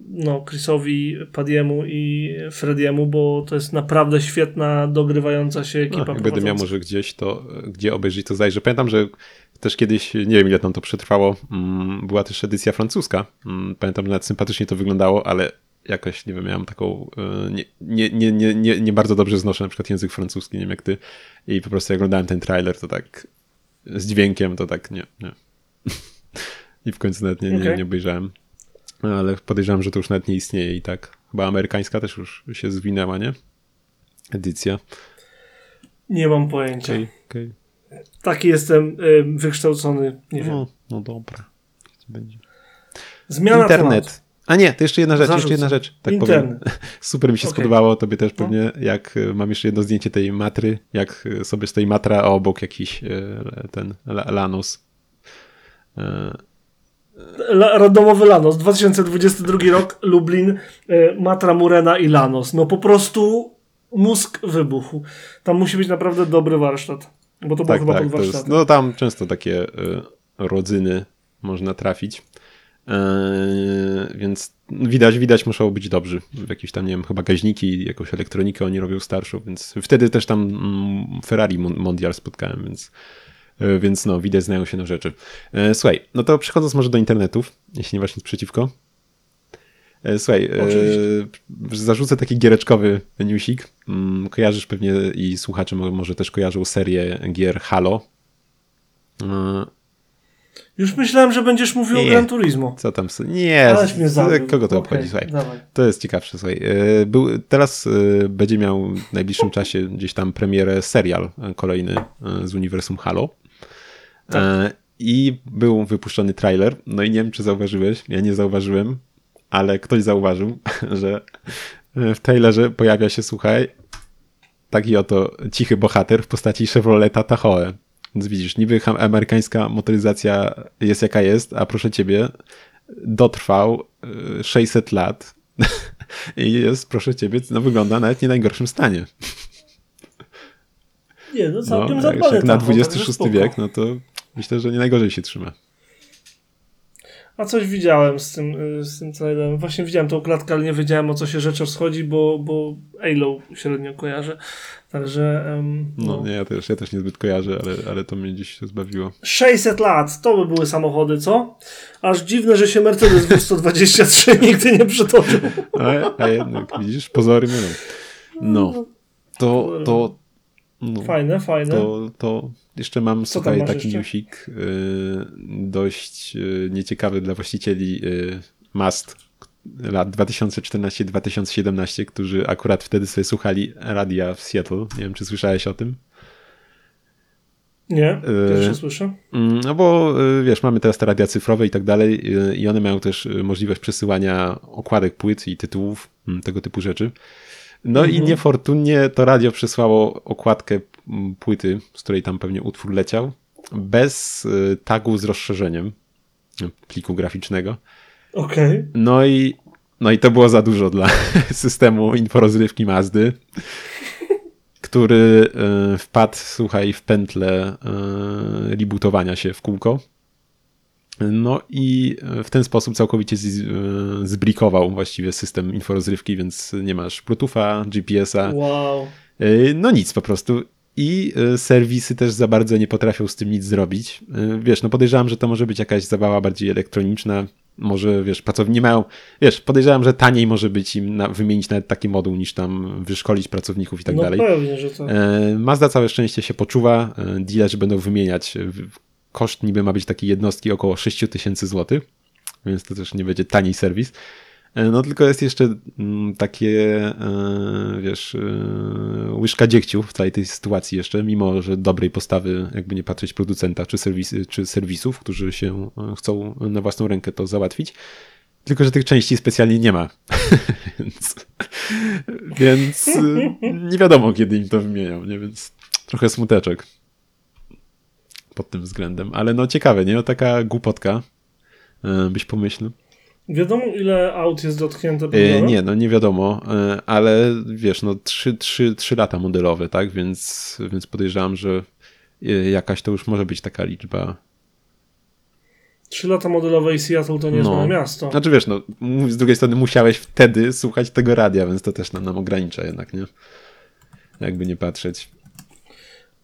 no, Chrisowi, Padiemu i Frediemu, bo to jest naprawdę świetna, dogrywająca się ekipa. No,
jak będę miał może gdzieś to, gdzie obejrzeć, to zajrzę. Pamiętam, że też kiedyś, nie wiem ile tam to przetrwało, mm, była też edycja francuska. Mm, pamiętam, że nawet sympatycznie to wyglądało, ale jakoś, nie wiem, miałem taką, e, nie, nie, nie, nie, nie, bardzo dobrze znoszę na przykład język francuski, nie wiem jak ty, i po prostu jak oglądałem ten trailer, to tak z dźwiękiem, to tak nie, nie. I w końcu nawet nie, nie, nie obejrzałem. Ale podejrzewam, że to już nawet nie istnieje i tak. Chyba amerykańska też już się zwinęła, nie? Edycja.
Nie mam pojęcia. Okay, okay. taki jestem y, wykształcony. Nie wiem.
No, no dobra. Będzie.
Zmiana
Internet.
tematu.
A nie, to jeszcze jedna rzecz,
Zarzucę.
jeszcze jedna rzecz. Tak
Internet.
powiem. Super mi się
Okej.
spodobało, tobie też
No.
pewnie, jak y, mam jeszcze jedno zdjęcie tej matry, jak y, sobie stoi matra, a obok jakiś y, ten La- Lanus.
La, randomowy Lanos, 2022 rok, Lublin, y, Matra Murena i Lanos. No po prostu mózg wybuchł. Tam musi być naprawdę dobry warsztat. Bo to było
Tak,
chyba
tak,
pod warsztatem.
no tam często takie y, rodzyny można trafić. Yy, więc widać, widać muszą być dobrzy. Jakieś tam, nie wiem, chyba gaźniki, jakąś elektronikę oni robią starszą, więc wtedy też tam mm, Ferrari Mon- Mondial spotkałem, więc, więc no, widać, znają się na rzeczy. Yy, Słuchaj, no to przechodząc może do internetów, jeśli nie masz nic przeciwko. Yy, Słuchaj,
Oczywiście.
zarzucę taki giereczkowy newsik. Mm, Kojarzysz pewnie i słuchacze mo- może też kojarzą serię gier Halo.
Już myślałem, że będziesz mówił o
Nie.
Gran Turismo.
Co tam? Nie,
Aleś mnie zabił.
kogo to
Okej,
obchodzi? Słuchaj.
dawaj.
To jest ciekawsze, słuchaj. E, Był, teraz e, będzie miał w najbliższym czasie gdzieś tam premierę serial e, kolejny e, z uniwersum Halo. E, I był wypuszczony trailer. No i nie wiem, czy zauważyłeś. Ja nie zauważyłem, ale ktoś zauważył, że w trailerze pojawia się, słuchaj, taki oto cichy bohater w postaci Chevroleta Tahoe. Więc widzisz, niby amerykańska motoryzacja jest jaka jest, a proszę ciebie, dotrwał y, 600 lat i jest, proszę ciebie, no wygląda nawet w nie najgorszym stanie.
Nie, no
No,
całkiem zadbane
jak na XXVI wiek, no to myślę, że nie najgorzej się trzyma.
A coś widziałem z tym, y, z tym trailerem. Właśnie widziałem tą klatkę, ale nie wiedziałem o co się rzecz rozchodzi, bo, bo Halo średnio kojarzę. Także em,
No,
no.
nie, ja też, ja też niezbyt kojarzę, ale, ale to mnie dziś zbawiło.
600 lat, to by były samochody, co? Aż dziwne, że się Mercedes W123 nigdy nie przytoczył.
A, a jednak, widzisz, pozory mylą. No, to, to, no,
Fajne, fajne.
to, to jeszcze mam,
Co
słuchaj, taki
jeszcze?
newsik y, dość y, nieciekawy dla właścicieli y, mast lat 2014-2017, którzy akurat wtedy sobie słuchali radia w Seattle. Nie wiem, czy słyszałeś o tym?
Nie, pierwsze
Y,
słyszę.
Mm, No bo y, wiesz, mamy teraz te radia cyfrowe i tak dalej y, i one mają też możliwość przesyłania okładek płyt i tytułów, mm, tego typu rzeczy. No i niefortunnie to radio przesłało okładkę mm, płyty, z której tam pewnie utwór leciał, bez y, tagu z rozszerzeniem pliku graficznego.
Okej.
No i, no i to było za dużo dla systemu inforozrywki Mazdy, który y, wpadł, słuchaj, w pętlę y, rebootowania się w kółko. No i w ten sposób całkowicie y, zbrikował właściwie system inforozrywki, więc nie masz Bluetootha, GPS-a,
Wow.
Y, No nic po prostu. I serwisy też za bardzo nie potrafią z tym nic zrobić. Wiesz, no podejrzewam, że to może być jakaś zabawa bardziej elektroniczna. Może, wiesz, pracownicy nie mają. Wiesz, podejrzewam, że taniej może być im na, wymienić nawet taki moduł, niż tam wyszkolić pracowników i tak
no
dalej.
pewnie, że.
E, Mazda całe szczęście się poczuwa. E, Dealerzy będą wymieniać. Koszt niby ma być takiej jednostki około 6 tysięcy złotych, więc to też nie będzie tani serwis. E, No tylko jest jeszcze mm, takie, e, wiesz, e, łyżka dziegciu w całej tej sytuacji jeszcze, mimo że dobrej postawy, jakby nie patrzeć producenta czy, serwisy, czy serwisów, którzy się chcą na własną rękę to załatwić. Tylko, że tych części specjalnie nie ma. więc więc nie wiadomo, kiedy im to wymienią, nie? Więc trochę smuteczek pod tym względem. Ale no ciekawe, nie? No, taka głupotka, y, byś pomyślał.
Wiadomo, ile aut jest dotknięte
E,
problemem?
nie, no nie wiadomo, e, ale wiesz, no 3, 3, 3 lata modelowe, tak? Więc, więc podejrzewam, że e, jakaś to już może być taka liczba.
Trzy lata modelowe i Seattle to nie jest
No.
małe miasto.
Znaczy wiesz, no z drugiej strony musiałeś wtedy słuchać tego radia, więc to też nam, nam ogranicza jednak, nie? Jakby nie patrzeć.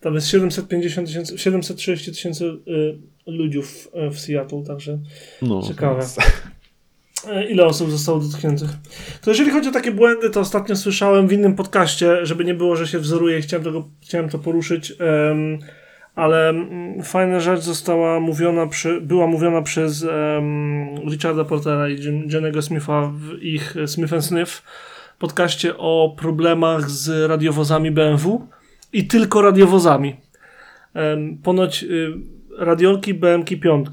Tam jest 750 tysięcy, 730 tysięcy y, ludzi w, w Seattle, także
No,
Ciekawe.
więc-
E, Ile osób zostało dotkniętych? To jeżeli chodzi o takie błędy, to ostatnio słyszałem w innym podcaście, żeby nie było, że się wzoruje, chciałem, tego, chciałem to poruszyć, em, ale mm, fajna rzecz została mówiona, przy, była mówiona przez em, Richarda Portera i Jen- Jennego Smitha w ich Smith Sniff podcaście o problemach z radiowozami BMW i tylko radiowozami. ponoć y, radiolki BMK 5,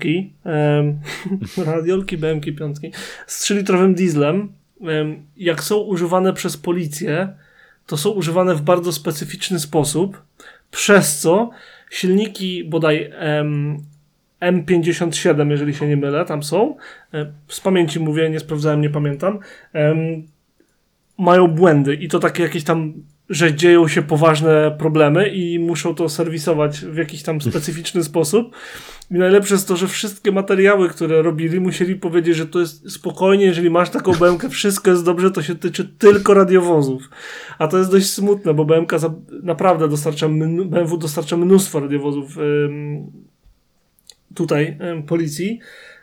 radiolki BMK 5 z 3-litrowym dieslem, jak są używane przez policję, to są używane w bardzo specyficzny sposób, przez co silniki bodaj M57, jeżeli się nie mylę, tam są. E, z pamięci mówię, nie sprawdzałem, nie pamiętam. Mają błędy i to takie jakieś tam że dzieją się poważne problemy i muszą to serwisować w jakiś tam specyficzny sposób. I najlepsze jest to, że wszystkie materiały, które robili, musieli powiedzieć, że to jest spokojnie, jeżeli masz taką BMK, wszystko jest dobrze, to się tyczy tylko radiowozów. A to jest dość smutne, bo BMK naprawdę dostarcza, BMW dostarcza mnóstwo radiowozów tutaj policji.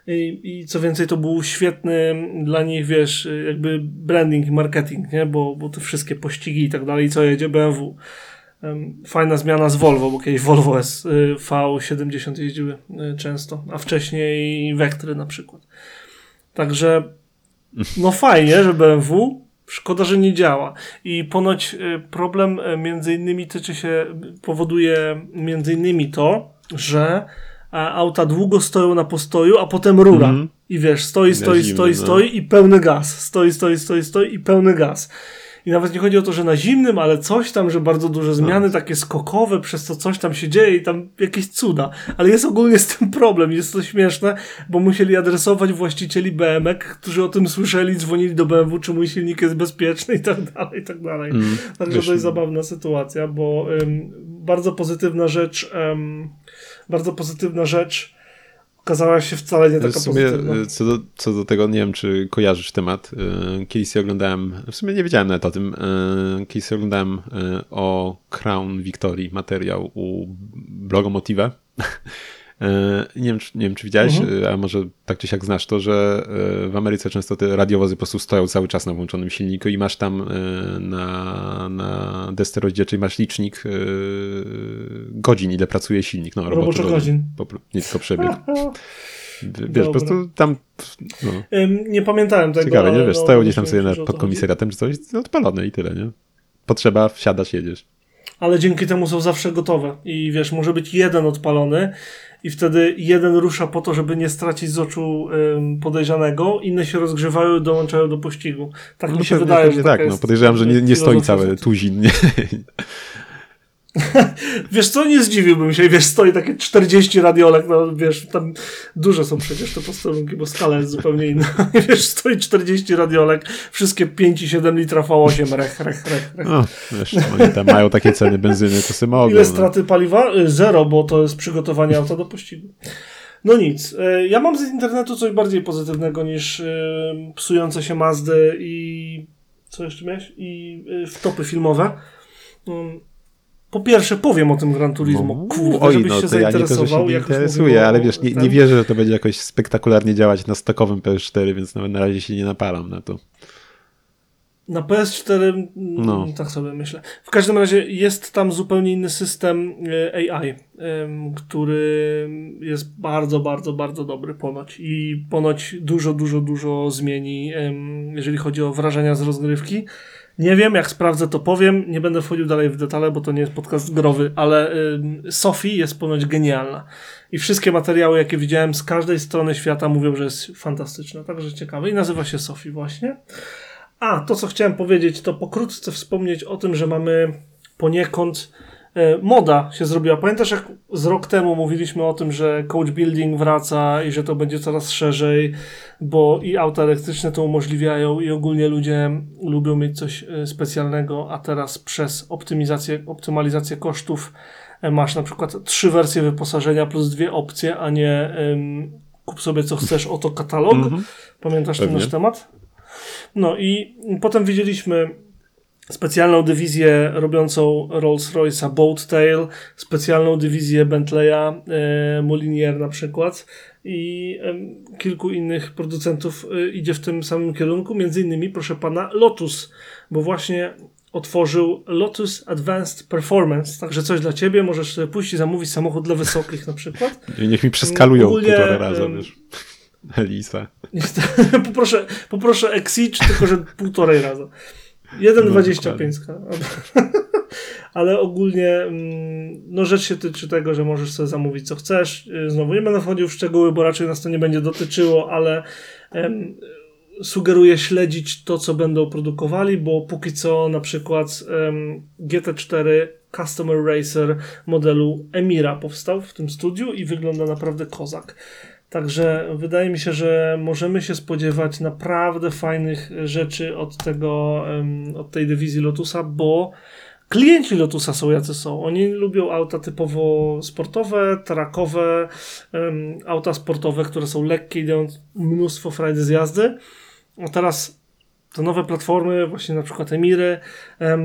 I, I, co więcej, to był świetny dla nich, wiesz, jakby branding i marketing, nie? Bo, bo te wszystkie pościgi i tak dalej, co jedzie BMW. Fajna zmiana z Volvo, bo kiedyś Volvo S y, V70 jeździły y, często, a wcześniej Vectry na przykład. Także no fajnie, że BMW, szkoda, że nie działa. I ponoć y, problem między innymi tyczy się, powoduje między innymi to, że a auta długo stoją na postoju, a potem rura. Mm. I wiesz, stoi, stoi, stoi, no. stoi i pełny gaz. Stoi, stoi, stoi, stoi i pełny gaz. I nawet nie chodzi o to, że na zimnym, ale coś tam, że bardzo duże zmiany, no. takie skokowe, przez to coś tam się dzieje i tam jakieś cuda. Ale jest ogólnie z tym problem. Jest to śmieszne, bo musieli adresować właścicieli BMW, którzy o tym słyszeli, dzwonili do BMW, czy mój silnik jest bezpieczny i tak dalej, i tak dalej. Mm, Także to jest zabawna sytuacja, bo ym, bardzo pozytywna rzecz, ym, bardzo pozytywna rzecz okazała się wcale nie taka
w sumie,
pozytywna.
Y, co do, co do tego, nie wiem, czy kojarzysz temat. Kiedyś oglądałem, w sumie nie wiedziałem nawet o tym, kiedyś oglądałem o Crown Victory materiał u Blogomotive E, nie wiem, czy, nie wiem, czy widziałeś, mhm. E, a może tak czy siak znasz to, że e, w Ameryce często te radiowozy po prostu stoją cały czas na włączonym silniku i masz tam na, na desce rozdzielczej masz licznik godzin, ile pracuje silnik. No,
roboczo godzin.
Po, nie tylko przebieg. Wiesz, po prostu tam. No.
Nie pamiętałem tego.
Ciekawe, nie wiesz, no, stoją gdzieś tam sobie pod komisariatem czy coś, odpalone i tyle, nie? Potrzeba, wsiadasz, jedziesz.
Ale dzięki temu są zawsze gotowe. I wiesz, może być jeden odpalony i wtedy jeden rusza po to, żeby nie stracić z oczu podejrzanego, inne się rozgrzewają i dołączają do pościgu. Tak no mi się wydaje, że
tak. No, podejrzewam, że nie, nie stoi cały tuzin. Nie?
wiesz co, nie zdziwiłbym się, wiesz, stoi takie 40 radiolek, no wiesz, tam duże są przecież te posterunki, bo skala jest zupełnie inna. wiesz, stoi 40 radiolek, wszystkie 5,7 litra V8, rech, rech, rech, rech.
No, wiesz, oni tam mają takie ceny benzyny, to sobie mogą.
Ile no. straty no. paliwa? Y, zero, bo to jest przygotowanie auta do pościgu. No nic. Y, ja mam z internetu coś bardziej pozytywnego niż y, psujące się Mazdy i co jeszcze miałeś? I wtopy filmowe. Mm, po pierwsze powiem o tym Gran Turismo, no, kurde, oj, żebyś no, się zainteresował. Ja nie to,
interesuje, ale wiesz, nie, nie wierzę, że to będzie jakoś spektakularnie działać na stokowym PS4, więc nawet na razie się nie napalam na to.
Na PS4 no. tak sobie myślę. W każdym razie jest tam zupełnie inny system e, AI, który jest bardzo, bardzo, bardzo dobry ponoć i ponoć dużo, dużo, dużo zmieni, jeżeli chodzi o wrażenia z rozgrywki. Nie wiem, jak sprawdzę, to powiem. Nie będę wchodził dalej w detale, bo to nie jest podcast growy, ale y, Sophie jest ponoć genialna. I wszystkie materiały, jakie widziałem z każdej strony świata, mówią, że jest fantastyczna. Także ciekawe. I nazywa się Sophie właśnie. A, to co chciałem powiedzieć, to pokrótce wspomnieć o tym, że mamy poniekąd moda się zrobiła. Pamiętasz, jak z rok temu mówiliśmy o tym, że coach building wraca i że to będzie coraz szerzej, bo i auta elektryczne to umożliwiają i ogólnie ludzie lubią mieć coś e, specjalnego, a teraz przez optymizację, optymalizację kosztów e, masz na przykład trzy wersje wyposażenia plus dwie opcje, a nie kup sobie co chcesz, oto katalog. Mm -hmm. Pamiętasz Pewnie. ten nasz temat? No i potem widzieliśmy specjalną dywizję robiącą Rolls-Royce'a Boattail, specjalną dywizję Bentleya e, Molinier na przykład i e, kilku innych producentów e, idzie w tym samym kierunku, między innymi, proszę pana, Lotus, bo właśnie otworzył Lotus Advanced Performance, także coś dla ciebie, możesz sobie pójść i zamówić samochód dla wysokich na przykład.
I niech mi przeskalują Ogólnie, półtora razy, wiesz. Elisa.
poproszę, poproszę Exige, tylko że półtorej razy. 1,25. No, ale ogólnie mm, no rzecz się tyczy tego, że możesz sobie zamówić co chcesz. Y, znowu nie będę wchodził w szczegóły, bo raczej nas to nie będzie dotyczyło, ale em, sugeruję śledzić to, co będą produkowali, bo póki co na przykład em, GT4 Customer Racer modelu Emira powstał w tym studiu i wygląda naprawdę kozak. Także wydaje mi się, że możemy się spodziewać naprawdę fajnych rzeczy od tego, od tej dywizji Lotusa, bo klienci Lotusa są jacy są. Oni lubią auta typowo sportowe, trakowe, auta sportowe, które są lekkie i dają mnóstwo frajdy z jazdy. A teraz te nowe platformy, właśnie na przykład Emiry, em,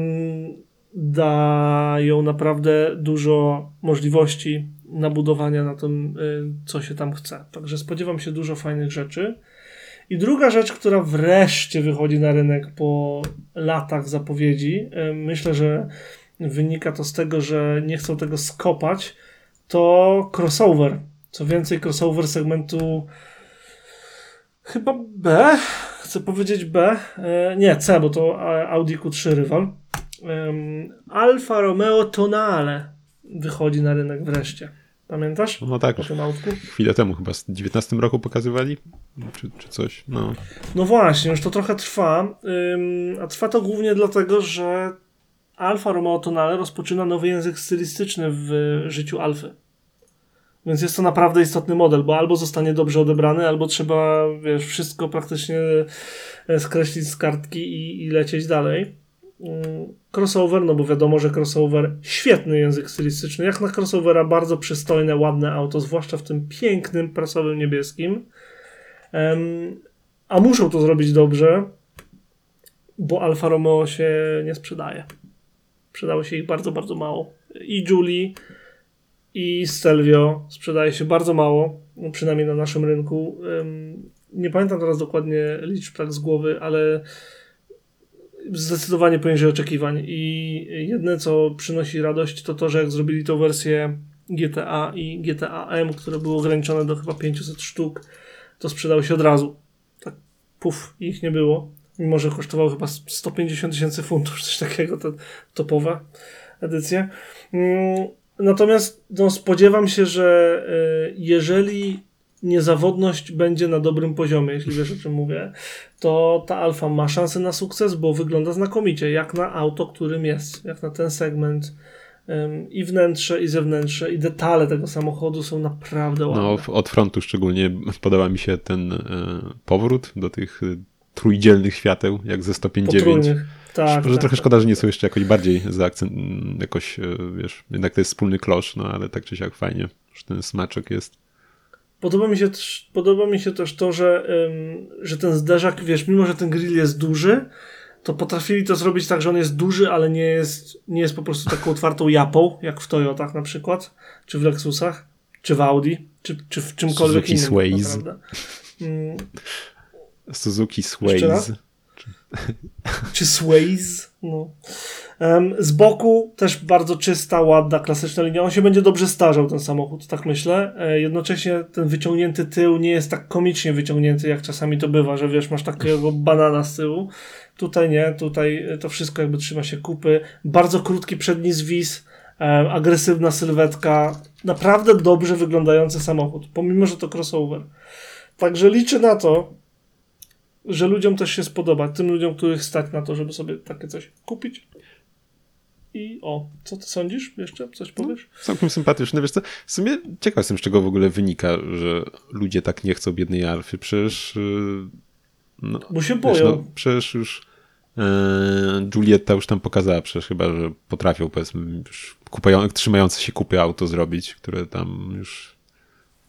dają naprawdę dużo możliwości nabudowania na tym, y, co się tam chce. Także spodziewam się dużo fajnych rzeczy. I druga rzecz, która wreszcie wychodzi na rynek po latach zapowiedzi, y, myślę, że wynika to z tego, że nie chcą tego skopać, to crossover. Co więcej, crossover segmentu chyba B, chcę powiedzieć B, e, nie C, bo to Audi Q3 rywal. Alfa Romeo Tonale wychodzi na rynek wreszcie. Pamiętasz?
No tak, chwilę temu chyba, w 19 roku pokazywali, czy, czy coś, no.
No właśnie, już to trochę trwa, ym, a trwa to głównie dlatego, że Alfa Romeo Tonale rozpoczyna nowy język stylistyczny w życiu Alfy. Więc jest to naprawdę istotny model, bo albo zostanie dobrze odebrany, albo trzeba, wiesz, wszystko praktycznie e, skreślić z kartki i, i lecieć dalej. Mm, Crossover, no bo wiadomo, że crossover świetny język stylistyczny. Jak na crossovera bardzo przystojne, ładne auto, zwłaszcza w tym pięknym, prasowym niebieskim. A muszą to zrobić dobrze, bo Alfa Romeo się nie sprzedaje. Sprzedało się ich bardzo, bardzo mało. I Julie, i Stelvio sprzedaje się bardzo mało, przynajmniej na naszym rynku. Nie pamiętam teraz dokładnie liczb tak z głowy, ale zdecydowanie poniżej oczekiwań. I jedne, co przynosi radość, to to, że jak zrobili tą wersję GTA i GTA M, które były ograniczone do chyba 500 sztuk, to sprzedały się od razu. Tak, puf, ich nie było. Mimo, że kosztowało chyba 150 tysięcy funtów, coś takiego, te topowe edycje. Mm, Natomiast no, spodziewam się, że y, jeżeli niezawodność będzie na dobrym poziomie, jeśli wiesz o czym mówię, to ta alfa ma szansę na sukces, bo wygląda znakomicie, jak na auto, którym jest, jak na ten segment. I wnętrze, i zewnętrze, i detale tego samochodu są naprawdę ładne.
No, od frontu szczególnie podoba mi się ten e, powrót do tych e, trójdzielnych świateł, jak ze 105.9.
Potrójnych. Tak,
Może
tak,
trochę
tak.
szkoda, że nie są jeszcze jakoś bardziej zaakcent, jakoś, e, wiesz, jednak to jest wspólny klosz, no ale tak czy siak fajnie, że ten smaczek jest.
Podoba mi się też, podoba mi się też to, że, ym, że ten zderzak, wiesz, mimo że ten grill jest duży, to potrafili to zrobić tak, że on jest duży, ale nie jest, nie jest po prostu taką otwartą japą, jak w Toyotach na przykład, czy w Lexusach, czy w Audi, czy, czy w czymkolwiek
Suzuki
innym. tak
Sways.
Mm,
Suzuki? Sways.
czy Sways. No. Z boku też bardzo czysta, ładna, klasyczna linia. On się będzie dobrze starzał, ten samochód, tak myślę. E, jednocześnie ten wyciągnięty tył nie jest tak komicznie wyciągnięty, jak czasami to bywa, że wiesz, masz takiego banana z tyłu. Tutaj nie, tutaj to wszystko jakby trzyma się kupy. Bardzo krótki przedni zwis, e, agresywna sylwetka. Naprawdę dobrze wyglądający samochód, pomimo, że to crossover. Także liczę na to, że ludziom też się spodoba. Tym ludziom, których stać na to, żeby sobie takie coś kupić. I o, co ty sądzisz? Jeszcze coś powiesz?
Całkiem sympatyczne. Wiesz co, w sumie ciekaw jestem, z czego w ogóle wynika, że ludzie tak nie chcą biednej Alfy. Przecież yy, no,
Bo się
wiesz,
boją.
no, przecież już yy, Julietta już tam pokazała przecież chyba, że potrafią powiedzmy już kupują, trzymające się kupy auto zrobić, które tam już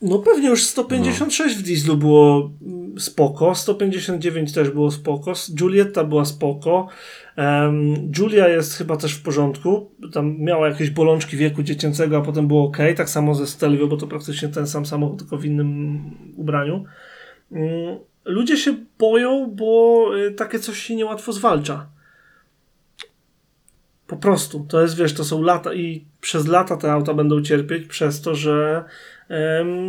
No pewnie już 156 w dieslu było spoko, 159 też było spoko, Julietta była spoko, em, Julia jest chyba też w porządku, tam miała jakieś bolączki wieku dziecięcego, a potem było ok, tak samo ze Stelvio, bo to praktycznie ten sam samochód, tylko w innym ubraniu. Mm, Ludzie się boją, bo y, takie coś się niełatwo zwalcza. Po prostu. To jest, wiesz, to są lata i przez lata te auta będą cierpieć przez to, że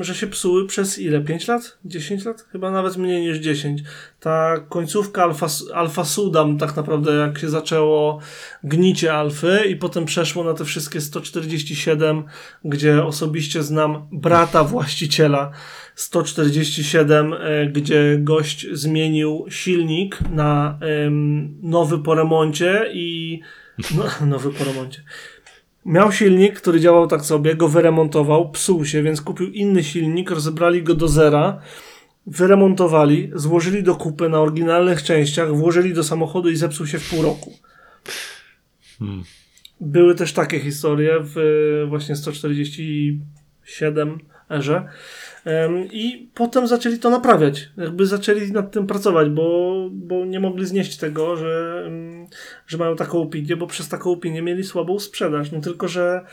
że się psuły przez ile? 5 lat? 10 lat? Chyba nawet mniej niż 10. Ta końcówka Alfa, Alfa Sudam tak naprawdę jak się zaczęło gnicie Alfy i potem przeszło na te wszystkie 147, gdzie osobiście znam brata właściciela 147, e, gdzie gość zmienił silnik na nowy po remoncie i no, nowy po remoncie Miał silnik, który działał tak sobie, go wyremontował, psuł się, więc kupił inny silnik, rozebrali go do zera, wyremontowali, złożyli do kupy na oryginalnych częściach, włożyli do samochodu i zepsuł się w pół roku. Hmm. Były też takie historie w właśnie 147 erze. I potem zaczęli to naprawiać. Jakby zaczęli nad tym pracować, bo, bo nie mogli znieść tego, że, że mają taką opinię, bo przez taką opinię mieli słabą sprzedaż. No tylko, że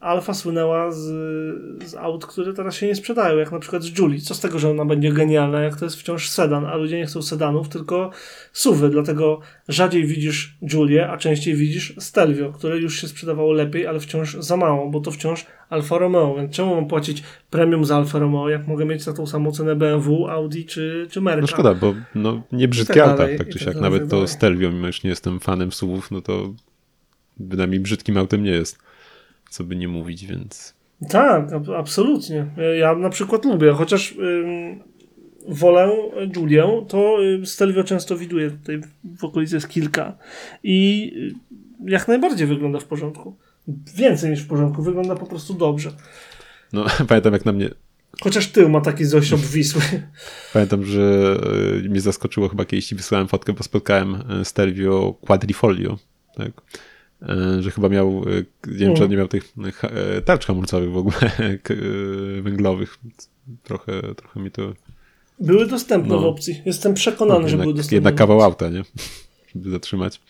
Alfa słynęła z, z aut, które teraz się nie sprzedają, jak na przykład z Julie. Co z tego, że ona będzie genialna, jak to jest wciąż sedan, a ludzie nie chcą sedanów, tylko suwy, dlatego rzadziej widzisz Julię, a częściej widzisz Stelvio, które już się sprzedawało lepiej, ale wciąż za mało, bo to wciąż Alfa Romeo, więc czemu mam płacić premium za Alfa Romeo, jak mogę mieć za tą samą cenę BMW, Audi czy, czy Merca?
No szkoda, bo no, nie brzydkie tak auta, tak czy siak, tak nawet tak to Stelvio, mimo że nie jestem fanem suwów, no to bynajmniej brzydkim autem nie jest co by nie mówić, więc.
Tak, absolutnie. Ja na przykład lubię, chociaż ym, wolę Julię, to Stelvio często widuję tutaj w okolicy jest kilka i y, jak najbardziej wygląda w porządku. Więcej niż w porządku, wygląda po prostu dobrze.
No, pamiętam jak na mnie
Chociaż tył ma taki dość obwisły.
Pamiętam, że y, mnie zaskoczyło chyba kiedyś wysłałem fotkę, bo spotkałem y, Stelvio Quadrifolio. Tak? E, że chyba miał, e, nie wiem, czy nie miał tych e, tarcz hamulcowych w ogóle węglowych. Trochę, trochę mi to...
Były dostępne no. w opcji. Jestem przekonany, no, że były dostępne.
Jednak kawał auta, nie? Żeby zatrzymać.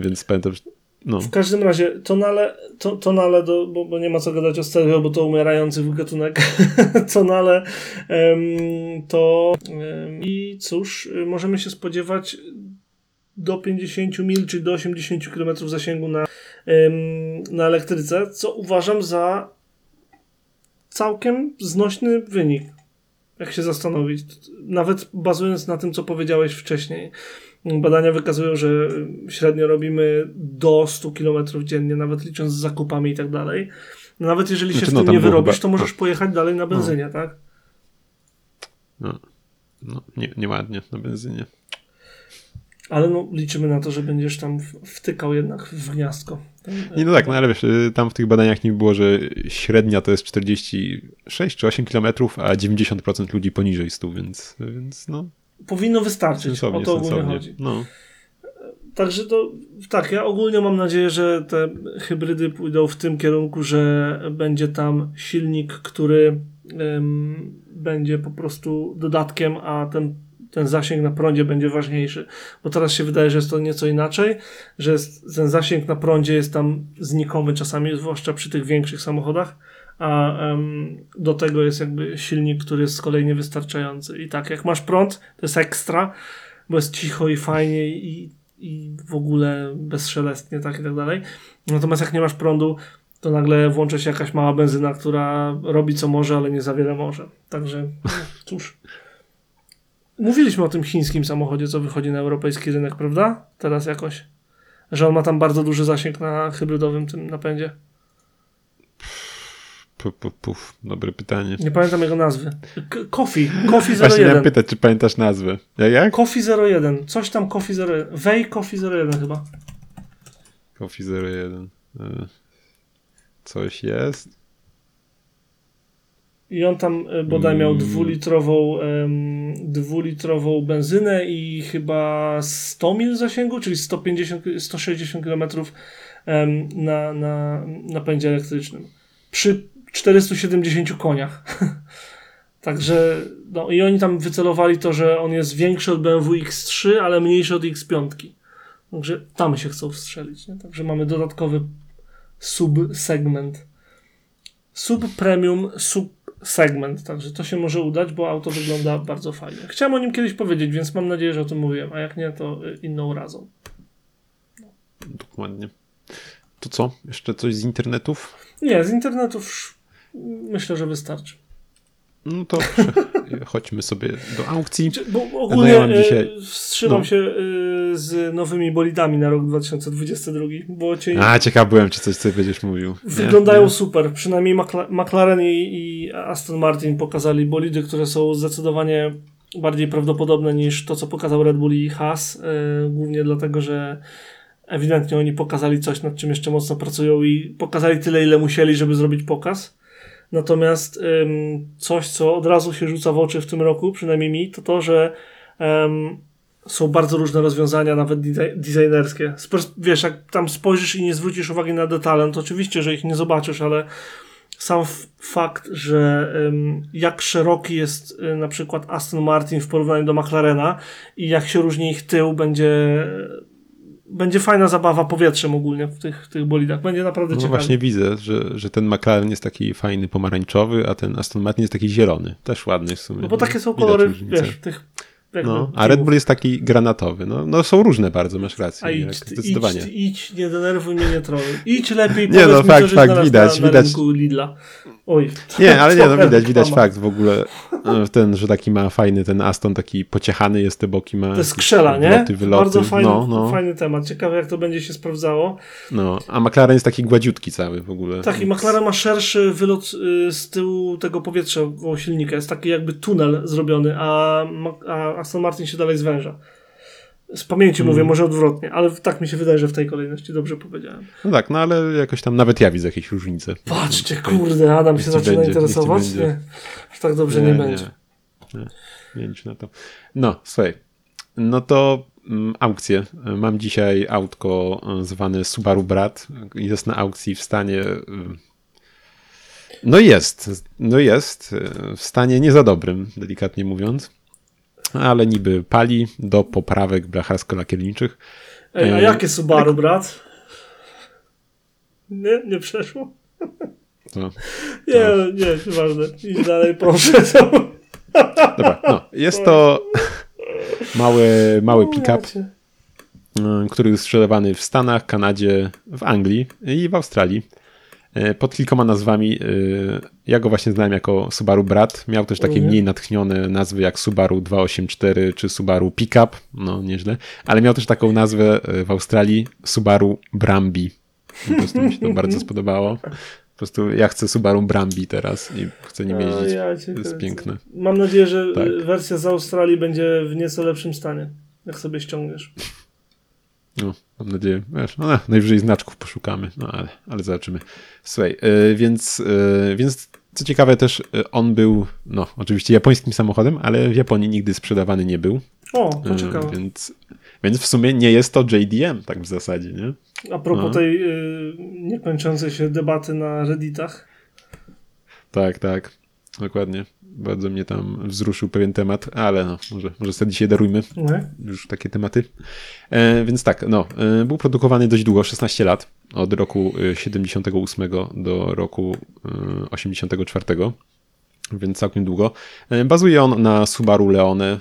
Więc pamiętam, że no.
W każdym razie, tonale, to, tonale do, bo, bo, nie ma co gadać o stereo, bo to umierający gatunek. tonale um, to um, i cóż, możemy się spodziewać do 50 mil czy do 80 km zasięgu na, na elektryce, co uważam za całkiem znośny wynik, jak się zastanowić. Nawet bazując na tym, co powiedziałeś wcześniej. Badania wykazują, że średnio robimy do 100 km dziennie, nawet licząc z zakupami i tak dalej. Nawet jeżeli się znaczy, w no, tym nie wyrobisz, chyba... to możesz pojechać dalej na benzynie, no. tak?
No, no nie, nieładnie na benzynie.
Ale no, liczymy na to, że będziesz tam wtykał jednak w gniazdko.
Nie, no tak, no ale wiesz, y, tam w tych badaniach nie było, że średnia to jest 46 czy 8 km, a 90% ludzi poniżej 100, więc, więc no.
Powinno wystarczyć, sensownie, o to ogólnie sensownie. chodzi. No. Także to tak, ja ogólnie mam nadzieję, że te hybrydy pójdą w tym kierunku, że będzie tam silnik, który ym, będzie po prostu dodatkiem, a ten ten zasięg na prądzie będzie ważniejszy. Bo teraz się wydaje, że jest to nieco inaczej, że ten zasięg na prądzie jest tam znikomy czasami, zwłaszcza przy tych większych samochodach, a um, do tego jest jakby silnik, który jest z kolei niewystarczający. I tak, jak masz prąd, to jest ekstra, bo jest cicho i fajnie i, i w ogóle bezszelestnie, tak i tak dalej. Natomiast jak nie masz prądu, to nagle włącza się jakaś mała benzyna, która robi co może, ale nie za wiele może. Także, no, cóż. Mówiliśmy o tym chińskim samochodzie, co wychodzi na europejski rynek, prawda? Teraz jakoś. Że on ma tam bardzo duży zasięg na hybrydowym tym napędzie.
Puf, puf, puf. Dobre pytanie.
Nie pamiętam jego nazwy. Coffee. Coffee 01.
Właśnie miałem pytać, czy pamiętasz nazwę. Ja jak?
Coffee 01. Coś tam Coffee 01. Wej Coffee 01 chyba.
Coffee 01. E, coś jest.
I on tam e, bodaj miał mm. dwulitrową, um, dwulitrową benzynę i chyba 100 mil zasięgu, czyli 150, 160 km um, na, na napędzie elektrycznym. Przy 470 koniach. Także, no i oni tam wycelowali to, że on jest większy od BMW X3, ale mniejszy od X5. Także tam się chcą wstrzelić. Nie? Także mamy dodatkowy subsegment. Subpremium, sub segment, także to się może udać, bo auto wygląda bardzo fajnie. Chciałem o nim kiedyś powiedzieć, więc mam nadzieję, że o tym mówiłem, a jak nie, to y, inną razą.
No. Dokładnie. To co? Jeszcze coś z internetów?
Nie, z internetów Myślę, że wystarczy.
No to chodźmy sobie do aukcji.
Bo ogólnie no ja dzisiaj... wstrzymam no. się z nowymi bolidami na rok 2022, bo cię...
A, ciekaw byłem, czy coś sobie będziesz mówił.
Wyglądają nie? super. Przynajmniej McLaren i, i Aston Martin pokazali bolidy, które są zdecydowanie bardziej prawdopodobne niż to, co pokazał Red Bull i Haas, głównie dlatego, że ewidentnie oni pokazali coś, nad czym jeszcze mocno pracują i pokazali tyle, ile musieli, żeby zrobić pokaz. Natomiast ym, coś, co od razu się rzuca w oczy w tym roku, przynajmniej mi, to to, że ym, są bardzo różne rozwiązania, nawet designerskie. Wiesz, jak tam spojrzysz i nie zwrócisz uwagi na detale, to oczywiście, że ich nie zobaczysz, ale sam fakt, że ym, jak szeroki jest y, na przykład Aston Martin w porównaniu do McLarena i jak się różni ich tył, będzie będzie fajna zabawa powietrzem ogólnie w tych, w tych bolidach. Będzie naprawdę no ciekawe.
No właśnie widzę, że, że ten McLaren jest taki fajny pomarańczowy, a ten Aston Martin jest taki zielony. Też ładny w sumie.
No bo takie są kolory, wiesz, tych
no, a Red Bull jest taki granatowy. No, no są różne bardzo, masz rację.
A idź, zdecydowanie. Idź, idź, nie denerwuj mnie, nie troluj. Idź lepiej,
nie, no, fakt, fakt, widać,
na,
widać.
Lidla. Oj,
nie, ale nie, no widać, widać fakt w ogóle. E, ten, że taki ma fajny ten Aston, taki pociechany jest, te boki ma.
To skrzela, nie? Wyloty. Bardzo fajny, no, no. fajny temat. Ciekawe, jak to będzie się sprawdzało.
No, a McLaren jest taki gładziutki cały w ogóle.
Tak, i McLaren ma szerszy wylot y, z tyłu tego powietrza koło silnika. Jest taki jakby tunel zrobiony, a, a Aston Martin się dalej zwęża. Z pamięci hmm. mówię, może odwrotnie, ale tak mi się wydaje, że w tej kolejności dobrze powiedziałem.
No tak, no ale jakoś tam nawet ja widzę jakieś różnice.
Patrzcie, kurde, Adam się zaczyna będzie, interesować. Nie, aż tak dobrze nie, nie będzie.
Nie, nie. na to. No, słuchaj, no to mm, aukcje. Mam dzisiaj autko e, zwane Subaru Brat. Jest na aukcji w stanie... E, no jest, no jest. E, w stanie nie za dobrym, delikatnie mówiąc ale niby pali do poprawek blacharsko-lakierniczych.
Ej, a jakie Subaru, brat? Nie, nie przeszło? Nie, to... nie, nieważne. Idź dalej, proszę.
Dobra, no, jest to mały, mały pick-up, y, który jest sprzedawany w Stanach, Kanadzie, w Anglii i w Australii. E, pod kilkoma nazwami. E, ja go właśnie znałem jako Subaru Brat. Miał też takie mhm. mniej natchnione nazwy jak Subaru 284 czy Subaru Pickup. No, nieźle. Ale miał też taką nazwę e, w Australii Subaru Brambi. Po prostu mi się to bardzo spodobało. Po prostu ja chcę Subaru Brambi teraz i chcę nim jeździć. Ja to jest piękne.
Mam nadzieję, że tak. wersja z Australii będzie w nieco lepszym stanie, jak sobie ściągniesz.
No, mam nadzieję. Wiesz, no, najwyżej znaczków poszukamy, no ale, ale zobaczymy. Słuchaj, yy, więc, yy, więc co ciekawe też e, on był, no oczywiście japońskim samochodem, ale w Japonii nigdy sprzedawany nie był.
O, to ciekawe.
Więc, więc w sumie nie jest to JDM tak w zasadzie, nie?
A propos no. tej yy, niekończącej się debaty na redditach.
Tak, tak. Dokładnie. Bardzo mnie tam wzruszył pewien temat, ale no, może, może sobie dzisiaj darujmy nie? już takie tematy. E, więc tak, no, e, był produkowany dość długo, 16 lat, od roku 78 e, do roku e, 84 więc całkiem długo. E, bazuje on na Subaru Leone e,